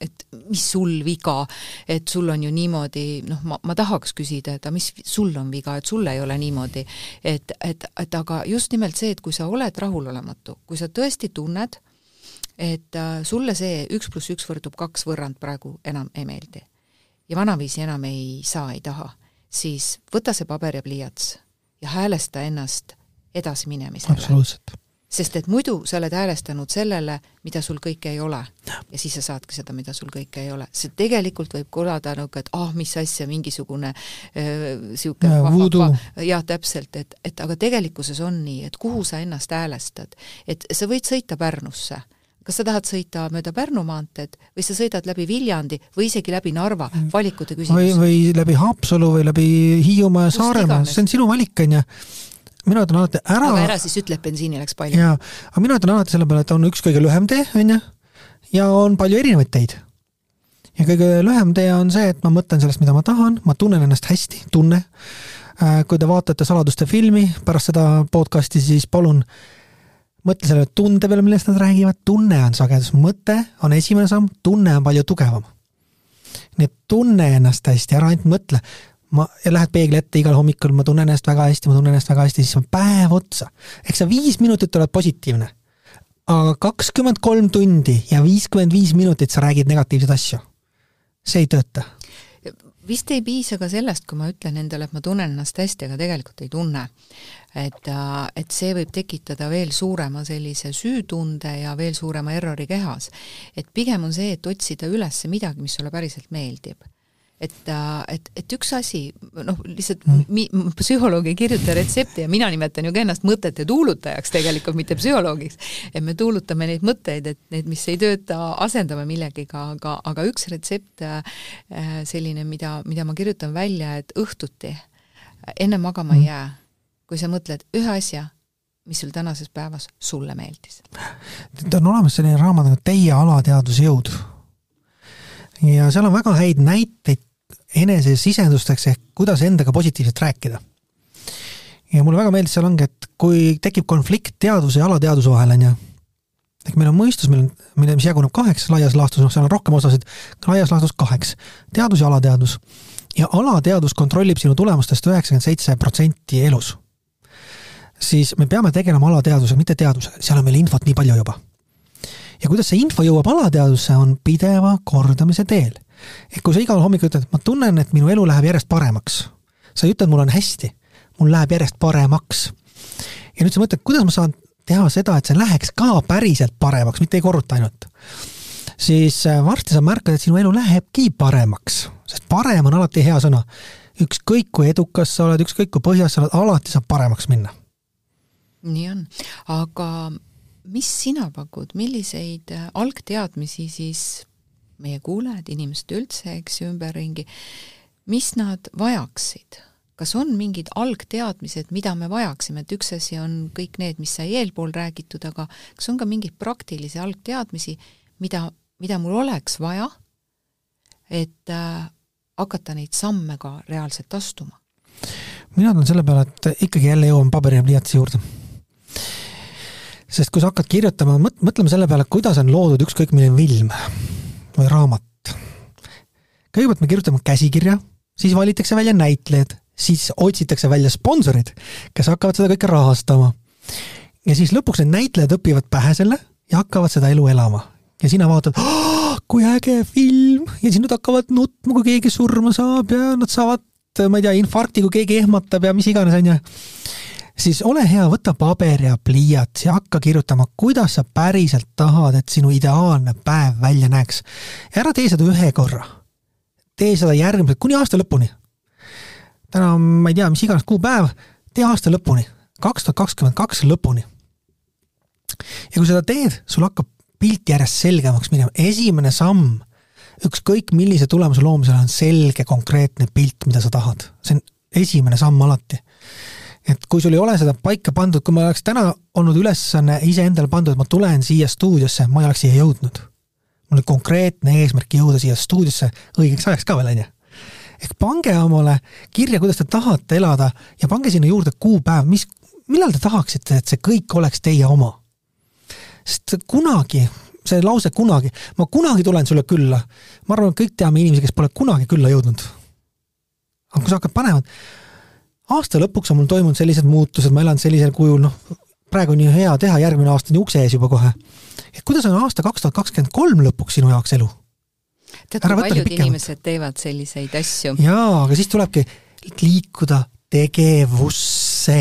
et mis sul viga, et sul on ju niimoodi, noh, ma, ma tahaks küsida, et aga mis sul on viga, et sul ei ole ole niimoodi, et, et, et aga just nimelt see, et kui sa oled rahulolematu, kui sa tõesti tunned, et äh, sulle see üks pluss üks võrdub kaks võrrand praegu enam ei meeldi ja vanaviisi enam ei saa, ei taha, siis võta see paber ja pliiats ja häälesta ennast edasiminemisele. absoluutselt sest et muidu sa oled häälestanud sellele, mida sul kõike ei ole. ja siis sa saadki seda, mida sul kõike ei ole. see tegelikult võib kõlada nagu, et ah, mis asja, mingisugune niisugune jah, täpselt, et, et aga tegelikkuses on nii, et kuhu sa ennast häälestad. et sa võid sõita Pärnusse kas sa tahad sõita mööda Pärnu maanteed või sa sõidad läbi Viljandi või isegi läbi Narva, valikute küsimus. või, või läbi Haapsalu või läbi Hiiumaa ja Saaremaa, see on sinu valik, on ju mina ütlen alati ära. aga ära siis ütle, et bensiini läks palju. jaa, aga mina ütlen alati selle peale, et on üks kõige lühem tee, on ju, ja on palju erinevaid teid. ja kõige lühem tee on see, et ma mõtlen sellest, mida ma tahan, ma tunnen ennast hästi, tunne. Äh, kui te vaatate Saladuste filmi pärast seda podcast'i, siis palun mõtle selle tunde peale, millest nad räägivad, tunne on sagedus, mõte on esimene samm, tunne on palju tugevam. nii et tunne ennast hästi, ära ainult mõtle, ma, lähed peegli ette igal hommikul, ma tunnen ennast väga hästi, ma tunnen ennast väga hästi, siis on päev otsa. eks sa viis minutit oled positiivne, aga kakskümmend kolm tundi ja viiskümmend viis minutit sa räägid negatiivseid asju. see ei tööta. vist ei piisa ka sellest, kui ma ütlen endale, et ma tunnen ennast hästi, aga tegelikult ei tunne. et, äh, et see võib tekitada veel suurema sellise süütunde ja veel suurema errori kehas. et pigem on see, et otsida üles midagi, mis sulle päriselt meeldib et, äh, et, et üks asi, noh, lihtsalt mm. mi, psühholoog ei kirjuta retsepti ja mina nimetan ju ka ennast mõtete tuulutajaks tegelikult, mitte psühholoogiks. et me tuulutame neid mõtteid, et need, mis ei tööta, asendame millegiga, aga, aga üks retsept äh, selline, mida, mida ma kirjutan välja, et õhtuti enne magama mm. ei jää, kui sa mõtled ühe asja, mis sul tänases päevas sulle meeldis. on olemas selline raamat nagu Teie alateadusjõud ja seal on väga häid näiteid enesesisendusteks ehk kuidas endaga positiivselt rääkida. ja mulle väga meeldis, seal ongi, et kui tekib konflikt teaduse ja alateaduse vahel, on ju, ehk meil on mõistus, meil on, mille, mis jaguneb kaheks laias laastus, noh, seal on rohkem osasid, laias laastus kaheks, teadus ja alateadus. ja alateadus kontrollib sinu tulemustest üheksakümmend seitse protsenti elus. siis me peame tegelema alateadusega, mitte teadusega, seal on meil infot nii palju juba ja kuidas see info jõuab alateadvusse, on pideva kordamise teel. Et kui sa igal hommikul ütled, ma tunnen, et minu elu läheb järjest paremaks, sa ei ütle, et mul on hästi, mul läheb järjest paremaks. ja nüüd sa mõtled, kuidas ma saan teha seda, et see läheks ka päriselt paremaks, mitte ei korruta ainult. siis äh, varsti sa märkad, et sinu elu lähebki paremaks, sest parem on alati hea sõna. ükskõik kui edukas sa oled, ükskõik kui põhjas sa oled, alati saab paremaks minna nii on, aga mis sina pakud, milliseid äh, algteadmisi siis meie kuulajad, inimesed üldse, eks ju, ümberringi, mis nad vajaksid? kas on mingid algteadmised, mida me vajaksime, et üks asi on kõik need, mis sai eelpool räägitud, aga kas on ka mingeid praktilisi algteadmisi, mida, mida mul oleks vaja, et äh, hakata neid samme ka reaalselt astuma? mina tulen selle peale, et ikkagi jälle jõuan paberi ja pliiatsi juurde sest kui sa hakkad kirjutama, mõtleme selle peale, kuidas on loodud ükskõik milline film või raamat. kõigepealt me kirjutame käsikirja, siis valitakse välja näitlejad, siis otsitakse välja sponsorid, kes hakkavad seda kõike rahastama. ja siis lõpuks need näitlejad õpivad pähe selle ja hakkavad seda elu elama. ja sina vaatad kui äge film ja siis nad hakkavad nutma, kui keegi surma saab ja nad saavad, ma ei tea, infarkti, kui keegi ehmatab ja mis iganes, onju siis ole hea, võta paber ja pliiats ja hakka kirjutama, kuidas sa päriselt tahad, et sinu ideaalne päev välja näeks. ära tee seda ühe korra. tee seda järgmised, kuni aasta lõpuni. täna on, ma ei tea, mis iganes kuupäev, tee aasta lõpuni, kaks tuhat kakskümmend kaks lõpuni. ja kui seda teed, sul hakkab pilt järjest selgemaks minema, esimene samm ükskõik millise tulemuse loomisel on selge konkreetne pilt, mida sa tahad, see on esimene samm alati et kui sul ei ole seda paika pandud, kui ma oleks täna olnud ülesanne iseendale pandud, et ma tulen siia stuudiosse, ma ei oleks siia jõudnud. mul oli konkreetne eesmärk jõuda siia stuudiosse õigeks ajaks ka veel, onju. ehk pange omale kirja, kuidas te tahate elada ja pange sinna juurde kuupäev, mis, millal te tahaksite, et see kõik oleks teie oma. sest kunagi, see lause kunagi, ma kunagi tulen sulle külla, ma arvan, et kõik teame inimesi, kes pole kunagi külla jõudnud. aga kui sa hakkad panema, aasta lõpuks on mul toimunud sellised muutused, ma elan sellisel kujul, noh, praegu on ju hea teha, järgmine aasta on ju ukse ees juba kohe. et kuidas on aasta kaks tuhat kakskümmend kolm lõpuks sinu jaoks elu? tead, kui paljud inimesed teevad selliseid asju. jaa, aga siis tulebki liikuda tegevusse.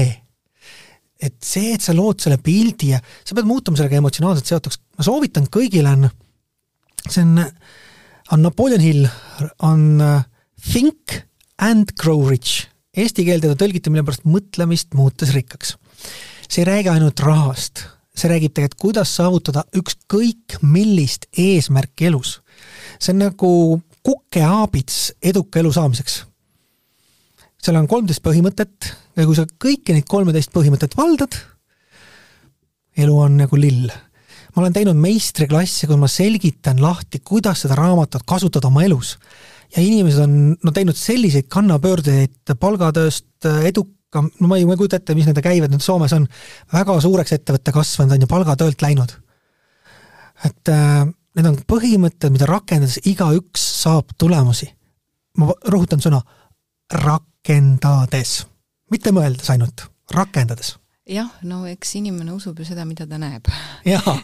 et see, et sa lood selle pildi ja sa pead muutuma sellega emotsionaalselt seotuks, ma soovitan kõigile on, see on, on Napoleon Hill, on uh, Think and Grow Rich Eesti keelde ta tõlgiti mille pärast mõtlemist muutes rikkaks. see ei räägi ainult rahast, see räägib tegelikult, kuidas saavutada ükskõik millist eesmärki elus. see on nagu kukeaabits eduka elu saamiseks. seal on kolmteist põhimõtet ja kui sa kõiki neid kolmeteist põhimõtet valdad, elu on nagu lill ma olen teinud meistriklasse, kui ma selgitan lahti, kuidas seda raamatut kasutada oma elus ja inimesed on no teinud selliseid kannapöördeid palgatööst edukam, no ma ei, ma ei kujuta ette, mis nende käived nüüd Soomes on, väga suureks ettevõtte kasvanud, on ju, palgatöölt läinud. et äh, need on põhimõtted, mida rakendades igaüks saab tulemusi. ma rõhutan sõna rakendades, mitte mõeldes ainult, rakendades jah, no eks inimene usub ju seda, mida ta näeb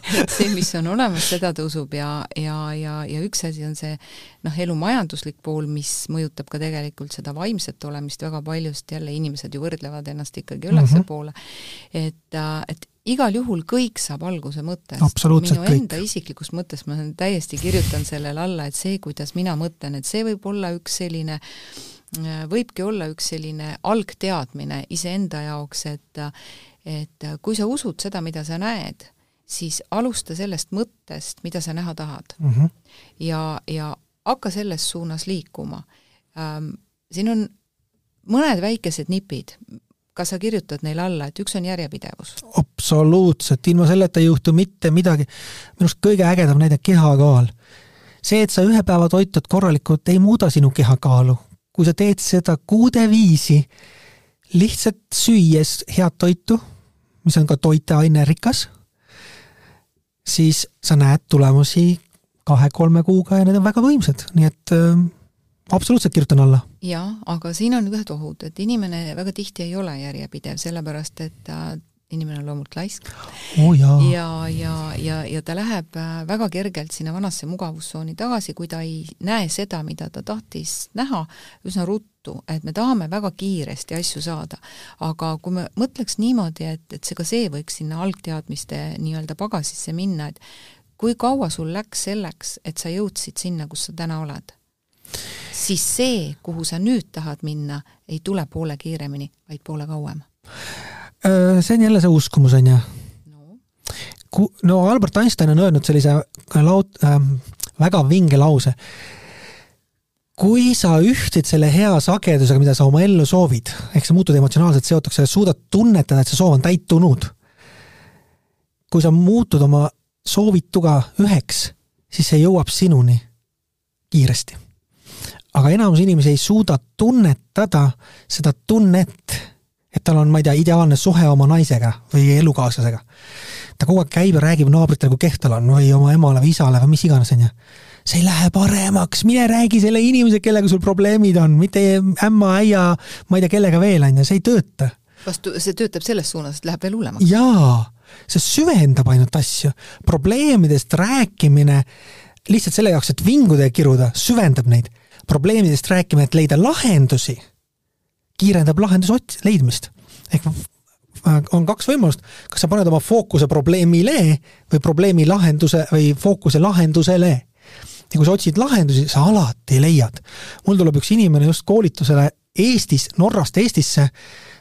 see, mis on olemas, seda ta usub ja, ja, ja, ja üks asi on see noh, elu majanduslik pool, mis mõjutab ka tegelikult seda vaimset olemist väga paljust, jälle inimesed ju võrdlevad ennast ikkagi ülespoole mm, -hmm. et, äh, et igal juhul kõik saab alguse mõttest. minu enda kõik. isiklikus mõttes ma täiesti kirjutan sellele alla, et see, kuidas mina mõtlen, et see võib olla üks selline äh, võibki olla üks selline algteadmine iseenda jaoks, et et äh, kui sa usud seda, mida sa näed, siis alusta sellest mõttest, mida sa näha tahad mm. -hmm. ja, ja hakka selles suunas liikuma ähm,. siin on mõned väikesed nipid, kas sa kirjutad neile alla, et üks on järjepidevus? absoluutselt, ilma selleta ei juhtu mitte midagi. minu arust kõige ägedam näide kehakaal. see, et sa ühe päeva toitud korralikult, ei muuda sinu kehakaalu. kui sa teed seda kuude viisi, lihtsalt süües head toitu, mis on ka toiteainerikas, siis sa näed tulemusi kahe-kolme kuuga ja need on väga võimsad, nii et äh, absoluutselt kirjutan alla. jaa, aga siin on ühed ohud, et inimene väga tihti ei ole järjepidev, sellepärast et ta inimene on loomult laisk oh,. ja, ja, ja, ja ta läheb äh, väga kergelt sinna vanasse mugavustsooni tagasi, kui ta ei näe seda, mida ta tahtis näha üsna ruttu, et me tahame väga kiiresti asju saada. aga kui me mõtleks niimoodi, et, et see ka see võiks sinna algteadmiste nii-öelda pagasisse minna, et kui kaua sul läks selleks, et sa jõudsid sinna, kus sa täna oled, siis see, kuhu sa nüüd tahad minna, ei tule poole kiiremini, vaid poole kauem see on jälle see uskumus, on ju. no Albert Einstein on öelnud sellise laud- ähm,, väga vinge lause. kui sa ühtid selle hea sagedusega, mida sa oma ellu soovid, ehk sa muutud emotsionaalselt seotuks ja suudad tunnetada, et see soov on täitunud. kui sa muutud oma soovituga üheks, siis see jõuab sinuni kiiresti. aga enamus inimesi ei suuda tunnetada seda tunnet et tal on, ma ei tea, ideaalne suhe oma naisega või elukaaslasega. ta kogu aeg käib ja räägib naabritele, kui kehv tal on või oma emale või isale või mis iganes, onju. see ei lähe paremaks, mine räägi selle inimesega, kellega sul probleemid on, mitte ämma, äia, ma ei tea, kellega veel, onju, see ei tööta. vastu, see töötab selles suunas, et läheb veel hullemaks. jaa, see süvendab ainult asju. probleemidest rääkimine lihtsalt selle jaoks, et vinguda ja kiruda, süvendab neid. probleemidest rääkimine, et leida lahendusi kiirendab lahenduse ots-, leidmist. ehk äh, on kaks võimalust, kas sa paned oma fookuse probleemile või probleemi lahenduse või fookuse lahendusele. ja kui sa otsid lahendusi, sa alati leiad. mul tuleb üks inimene just koolitusele Eestis, Norrast Eestisse,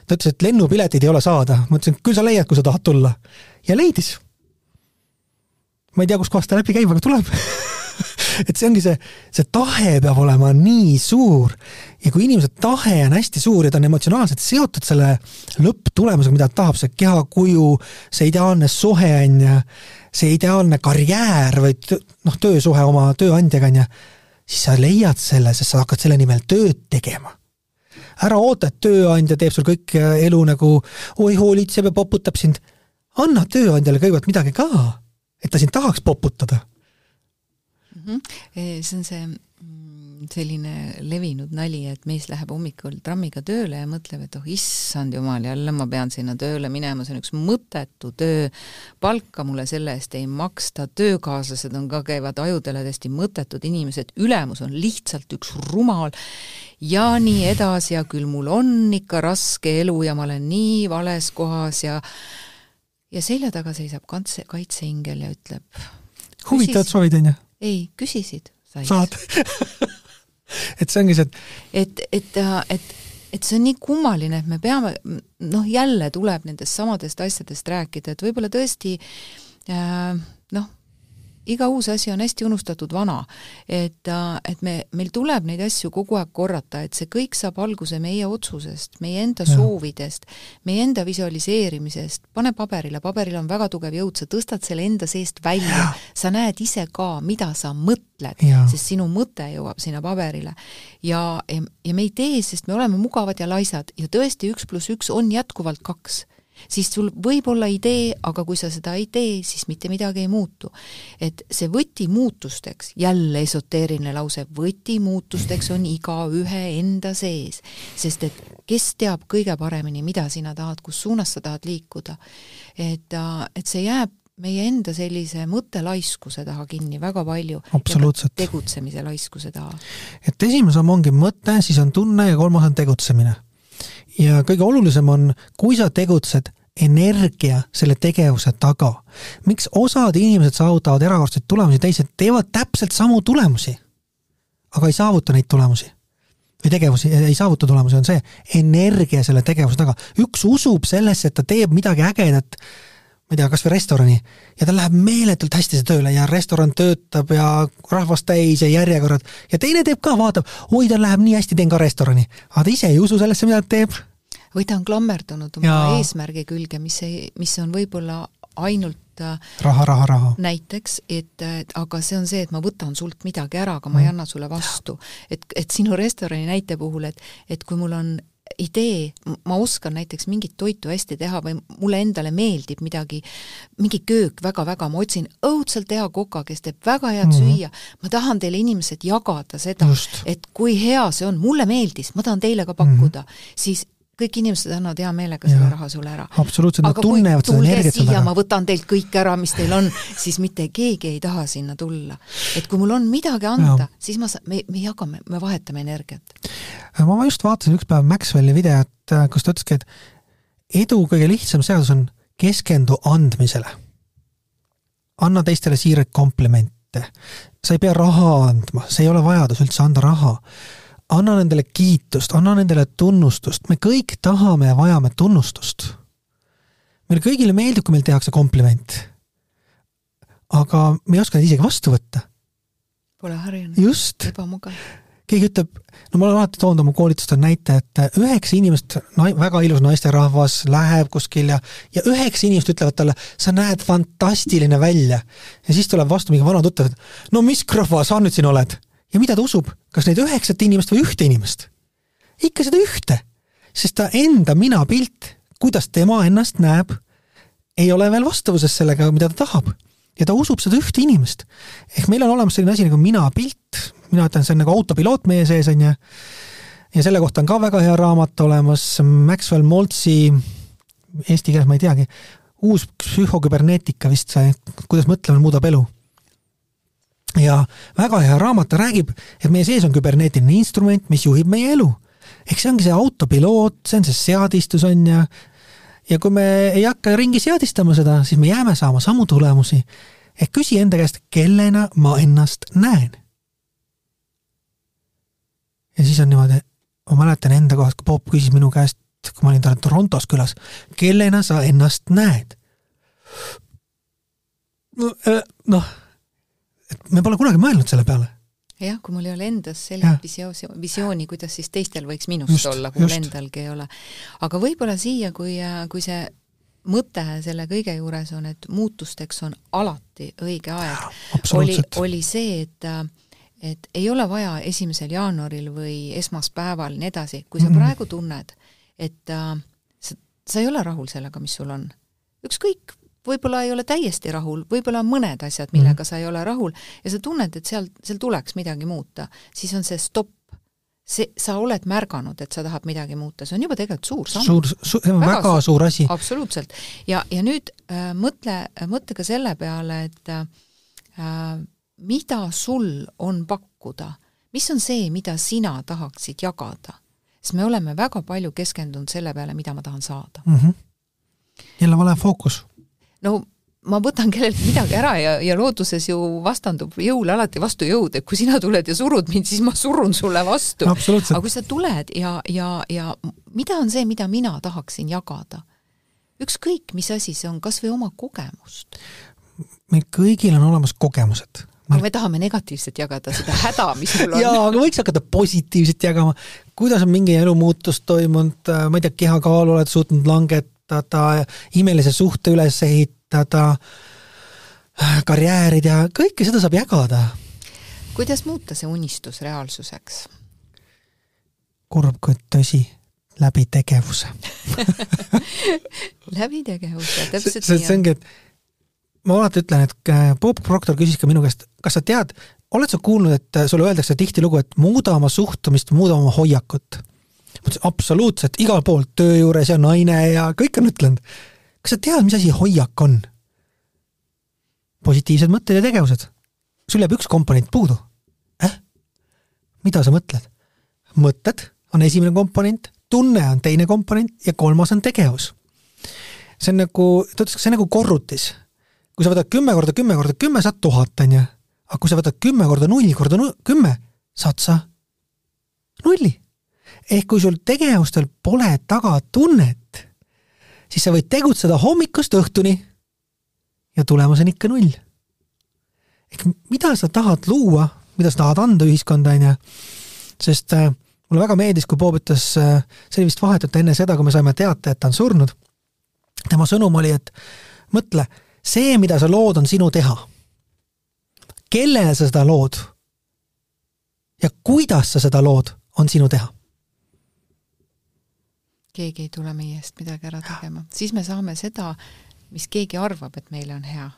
ta ütles, et lennupileteid ei ole saada. ma ütlesin, küll sa leiad, kui sa tahad tulla. ja leidis. ma ei tea, kuskohast ta läbi käib, aga tuleb et see ongi see, see tahe peab olema nii suur. Ja kui inimese tahe on hästi suur ja ta on emotsionaalselt seotud selle lõpptulemusega, mida ta tahab, see kehakuju, see ideaalne suhe on ju, see ideaalne karjäär või noh, töösuhe oma tööandjaga on ju, siis sa leiad selle, sest sa hakkad selle nimel tööd tegema. Ära oota, et tööandja teeb sul kõik elu nagu oi, hoolitseb ja poputab sind. anna tööandjale kõigepealt midagi ka, et ta sind tahaks poputada mm. -hmm. see on see mm, selline levinud nali, et mees läheb hommikul trammiga tööle ja mõtleb, et oh issand jumal, jälle ma pean sinna tööle minema, see on üks mõttetu töö, palka mulle selle eest ei maksta, töökaaslased on ka, käivad ajudele täiesti mõttetud inimesed, ülemus on lihtsalt üks rumal ja nii edasi ja küll mul on ikka raske elu ja ma olen nii vales kohas ja ja selja taga seisab kantse, kaitseingel ja ütleb huvitavad soovid, on ju? Ei, küsisid. saad et see ongi see, et et, et, et, et see on nii kummaline, et me peame, noh, jälle tuleb nendest samadest asjadest rääkida, et võib-olla tõesti äh, noh, iga uus asi on hästi unustatud vana. et, äh, et me, meil tuleb neid asju kogu aeg korrata, et see kõik saab alguse meie otsusest, meie enda ja. soovidest, meie enda visualiseerimisest, pane paberile, paberil on väga tugev jõud, sa tõstad selle enda seest välja, sa näed ise ka, mida sa mõtled, sest sinu mõte jõuab sinna paberile. ja, ja, ja me ei tee, sest me oleme mugavad ja laisad ja tõesti, üks pluss üks on jätkuvalt kaks siis sul võib olla idee, aga kui sa seda ei tee, siis mitte midagi ei muutu. et see võti muutusteks, jälle esoteeriline lause, võti muutusteks on igaühe enda sees, sest et kes teab kõige paremini, mida sina tahad, kus suunas sa tahad liikuda. et, et see jääb meie enda sellise mõttelaiskuse taha kinni väga palju. absoluutselt. tegutsemise laiskuse taha. et esimene samm ongi mõte, siis on tunne ja kolmas on tegutsemine ja kõige olulisem on, kui sa tegutsed, energia selle tegevuse taga. miks osad inimesed saavutavad erakordseid tulemusi, teised teevad täpselt samu tulemusi, aga ei saavuta neid tulemusi või tegevusi, ei saavuta tulemusi, on see energia selle tegevuse taga. üks usub sellesse, et ta teeb midagi ägedat, ma ei tea, kas või restorani, ja tal läheb meeletult hästi see tööle ja restoran töötab ja rahvast täis ja järjekorrad ja teine teeb ka, vaatab, oi, tal läheb nii hästi, teen ka restorani. aga ta ise ei usu sellesse, mida ta teeb või ta on klammerdunud oma ja. eesmärgi külge, mis ei, mis on võib-olla ainult äh, raha, raha, raha. näiteks, et, aga see on see, et ma võtan sult midagi ära, aga ma ei mm. anna sulle vastu. et, et sinu restorani näite puhul, et, et kui mul on idee, ma oskan näiteks mingit toitu hästi teha või mulle endale meeldib midagi, mingi köök väga-väga, ma otsin õudselt hea koka, kes teeb väga head mm -hmm. süüa, ma tahan teile inimesed jagada seda, et kui hea see on, mulle meeldis, ma tahan teile ka pakkuda mm, -hmm. siis kõik inimesed annavad hea meelega ja. selle raha sulle ära. absoluutselt, nad tunnevad seda energiat sulle ära. ma võtan teilt kõik ära, mis teil on, siis mitte keegi ei taha sinna tulla. et kui mul on midagi anda, siis ma, me, me jagame, me vahetame energiat. ma just vaatasin üks päev Maxwelli videot, äh, kus ta ütleski, et edu kõige lihtsam seadus on keskendu andmisele. anna teistele siiraid komplimente. sa ei pea raha andma, see ei ole vajadus üldse anda raha anna nendele kiitust, anna nendele tunnustust, me kõik tahame ja vajame tunnustust. meile kõigile meeldib, kui meil tehakse kompliment. aga me ei oska neid isegi vastu võtta. Pole harjunud. just. ebamugav. keegi ütleb, no ma olen alati toonud oma koolitustel näite, et üheksa inimest, väga ilus naisterahvas läheb kuskil ja, ja üheksa inimest ütlevad talle, sa näed fantastiline välja. ja siis tuleb vastu mingi vana tuttav, et no mis krahva sa nüüd siin oled ja mida ta usub, kas neid üheksat inimest või ühte inimest? ikka seda ühte, sest ta enda minapilt, kuidas tema ennast näeb, ei ole veel vastavuses sellega, mida ta tahab. ja ta usub seda ühte inimest. ehk meil on olemas selline asi nagu minapilt, mina ütlen, see on nagu autopiloot meie sees, on ju, ja selle kohta on ka väga hea raamat olemas, Maxwell Maltzi, eesti keeles ma ei teagi, uus psühhoküberneetika vist see, kuidas mõtlemine muudab elu ja väga hea raamat, ta räägib, et meie sees on küberneetiline instrument, mis juhib meie elu. eks see ongi see autopiloot, see on see seadistus, on ju, ja kui me ei hakka ringi seadistama seda, siis me jääme saama samu tulemusi. ehk küsi enda käest, kellena ma ennast näen. ja siis on niimoodi, ma mäletan enda kohast, kui Bob küsis minu käest, kui ma olin Torontos külas, kellena sa ennast näed? noh, et me pole kunagi mõelnud selle peale. jah, kui mul ei ole endas sellist visiooni, visiooni, kuidas siis teistel võiks minust just, olla, kui mul endalgi ei ole. aga võib-olla siia, kui, kui see mõte selle kõige juures on, et muutusteks on alati õige aeg, oli, oli see, et et ei ole vaja esimesel jaanuaril või esmaspäeval, nii edasi, kui sa mm -hmm. praegu tunned, et äh, sa, sa ei ole rahul sellega, mis sul on, ükskõik, võib-olla ei ole täiesti rahul, võib-olla on mõned asjad, millega mm sa ei ole rahul ja sa tunned, et seal, seal tuleks midagi muuta, siis on see stopp see, sa oled märganud, et sa tahad midagi muuta, see on juba tegelikult suur samm. suur su,, väga, väga suur, suur asi. absoluutselt. ja, ja nüüd äh, mõtle, mõtle ka selle peale, et äh, mida sul on pakkuda, mis on see, mida sina tahaksid jagada? sest me oleme väga palju keskendunud selle peale, mida ma tahan saada mm. -hmm. jälle vale fookus. No ma võtan kelleltki midagi ära ja, ja looduses ju vastandub jõule alati vastu jõud, et kui sina tuled ja surud mind, siis ma surun sulle vastu no,. aga kui sa tuled ja, ja, ja mida on see, mida mina tahaksin jagada? ükskõik, mis asi see on, kas või oma kogemust. meil kõigil on olemas kogemused. aga me tahame negatiivset jagada, seda häda, mis mul on. jaa, aga võiks hakata positiivset jagama. kuidas on mingi elumuutus toimunud, ma ei tea, kehakaalu oled suutnud langetada, imelise suhte üles ehitada, karjäärid ja kõike seda saab jagada. kuidas muuta see unistus reaalsuseks? kurb, kuid tõsi, läbi tegevuse läbi tegevuse, täpselt nii on. see ongi, et ma alati ütlen, et äh, Bob Proctor küsis ka minu käest, kas sa tead, oled sa kuulnud, et sulle öeldakse tihtilugu, et muuda oma suhtumist, muuda oma hoiakut? Absoluutselt, igal pool, töö juures ja naine ja kõik on ütlenud kas sa tead, mis asi hoiak on? positiivsed mõtted ja tegevused. sul jääb üks komponent puudu äh?. mida sa mõtled? mõtted on esimene komponent, tunne on teine komponent ja kolmas on tegevus. see on nagu, ta ütles, see on nagu korrutis. kui sa võtad kümme korda kümme korda kümme, saad tuhat, on ju. aga kui sa võtad kümme korda null korda kümme, saad sa nulli. Ehk kui sul tegevustel pole taga tunnet siis sa võid tegutseda hommikust õhtuni ja tulemus on ikka null. ehk mida sa tahad luua, mida sa tahad anda ühiskonda, on ju, sest äh, mulle väga meeldis, kui Bob ütles äh,, see oli vist vahetult enne seda, kui me saime teate, et ta on surnud, tema sõnum oli, et mõtle, see, mida sa lood, on sinu teha. kellele sa seda lood ja kuidas sa seda lood, on sinu teha keegi ei tule meie eest midagi ära tegema, siis me saame seda, mis keegi arvab, et meile on hea.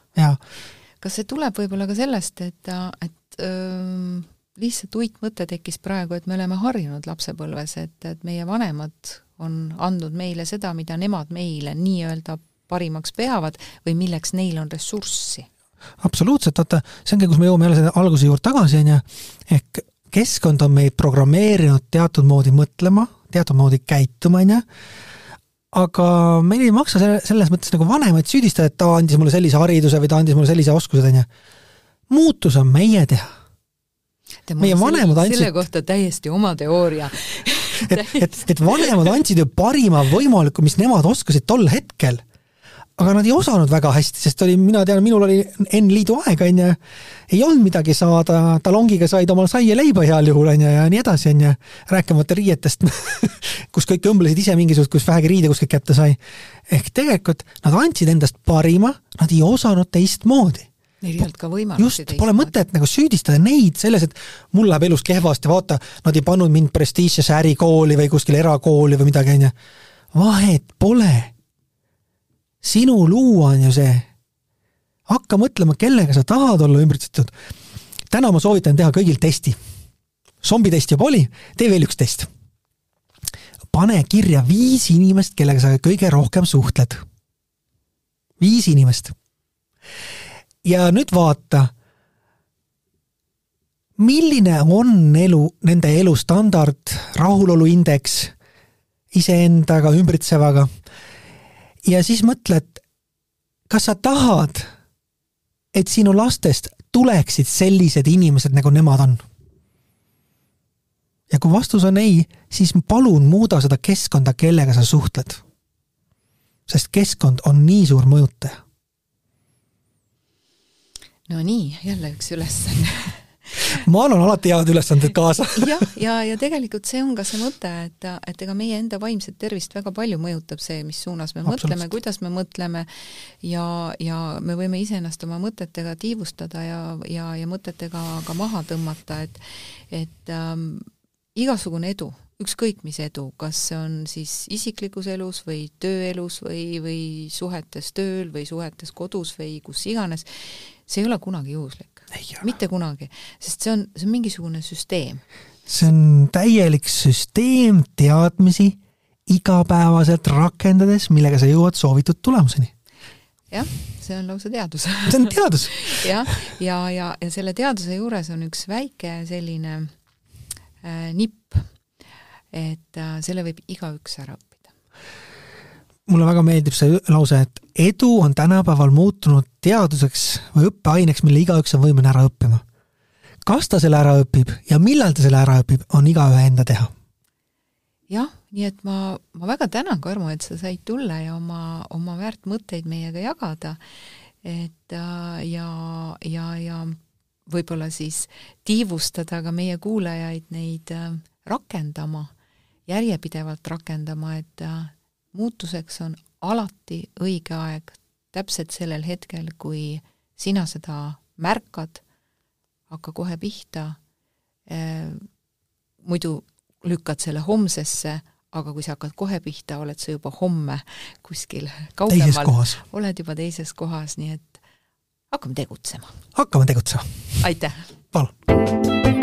kas see tuleb võib-olla ka sellest, et, et öö, lihtsalt uitmõte tekkis praegu, et me oleme harjunud lapsepõlves, et, et meie vanemad on andnud meile seda, mida nemad meile nii-öelda parimaks peavad või milleks neil on ressurssi. absoluutselt, vaata, see ongi, kus me jõuame jälle selle alguse juurde tagasi, on ju, ehk keskkond on meid programmeerinud teatud moodi mõtlema, teatud moodi käituma, on ju, aga meil ei maksa selle, selles mõttes nagu vanemaid süüdistada, et ta andis mulle sellise hariduse või ta andis mulle sellise oskused, on ju. muutus on meie teha. meie vanemad andsid selle kohta täiesti oma teooria et, et, et vanemad andsid ju parima võimaliku, mis nemad oskasid tol hetkel aga nad ei osanud väga hästi, sest oli, mina tean, minul oli N-liidu aeg, on ju, ei olnud midagi saada, talongiga said omal saia leiba heal juhul, on ju, ja nii edasi, on ju, rääkimata riietest kus kõik õmblesid ise mingisugust, kus vähegi riide kuskilt kätte sai. ehk tegelikult nad andsid endast parima, nad ei osanud teistmoodi. Neil ei olnud ka võimalusi just, pole mõtet nagu süüdistada neid selles, et mul läheb elus kehvasti, vaata, nad ei pannud mind prestiižsesse ärikooli või kuskile erakooli või midagi, on ju. vahet pole sinu luua on ju see. hakka mõtlema, kellega sa tahad olla ümbritsetud. täna ma soovitan teha kõigil testi. zombitest juba oli, tee veel üks test. pane kirja viis inimest, kellega sa kõige rohkem suhtled. viis inimest. ja nüüd vaata, milline on elu, nende elustandard, rahuloluindeks iseendaga, ümbritsevaga ja siis mõtled, kas sa tahad, et sinu lastest tuleksid sellised inimesed, nagu nemad on? ja kui vastus on ei, siis palun muuda seda keskkonda, kellega sa suhtled. sest keskkond on nii suur mõjutaja. no nii, jälle üks ülesanne ma annan alati head ülesanded kaasa. Jah, ja, ja, ja tegelikult see on ka see mõte, et, et ega meie enda vaimset tervist väga palju mõjutab see, mis suunas me mõtleme, kuidas me mõtleme. Ja, ja me võime iseennast oma mõtetega tiivustada ja, ja, ja mõtetega ka maha tõmmata, et et ähm, igasugune edu, ükskõik mis edu, kas see on siis isiklikus elus või tööelus või, või suhetes tööl või suhetes kodus või kus iganes, see ei ole kunagi juhuslik mitte kunagi, sest see on, see on mingisugune süsteem. see on täielik süsteem teadmisi igapäevaselt rakendades, millega sa jõuad soovitud tulemuseni. jah, see on lausa teadus see on teadus jah, ja, ja, ja, ja selle teaduse juures on üks väike selline äh, nipp, et äh, selle võib igaüks ära õppida mulle väga meeldib see lause, et edu on tänapäeval muutunud teaduseks või õppeaineks, mille igaüks on võimeline ära õppima. kas ta selle ära õpib ja millal ta selle ära õpib, on igaühe enda teha. jah, nii et ma, ma väga tänan, Karmo, et sa said tulla ja oma, oma väärt mõtteid meiega jagada. et äh, ja, ja, ja võib-olla siis tiivustada ka meie kuulajaid neid äh, rakendama, järjepidevalt rakendama, et äh, muutuseks on alati õige aeg, täpselt sellel hetkel, kui sina seda märkad, hakka kohe pihta eh,, muidu lükkad selle homsesse, aga kui sa hakkad kohe pihta, oled sa juba homme kuskil kaugemal, oled juba teises kohas, nii et hakkame tegutsema. hakkame tegutsema. aitäh! palun!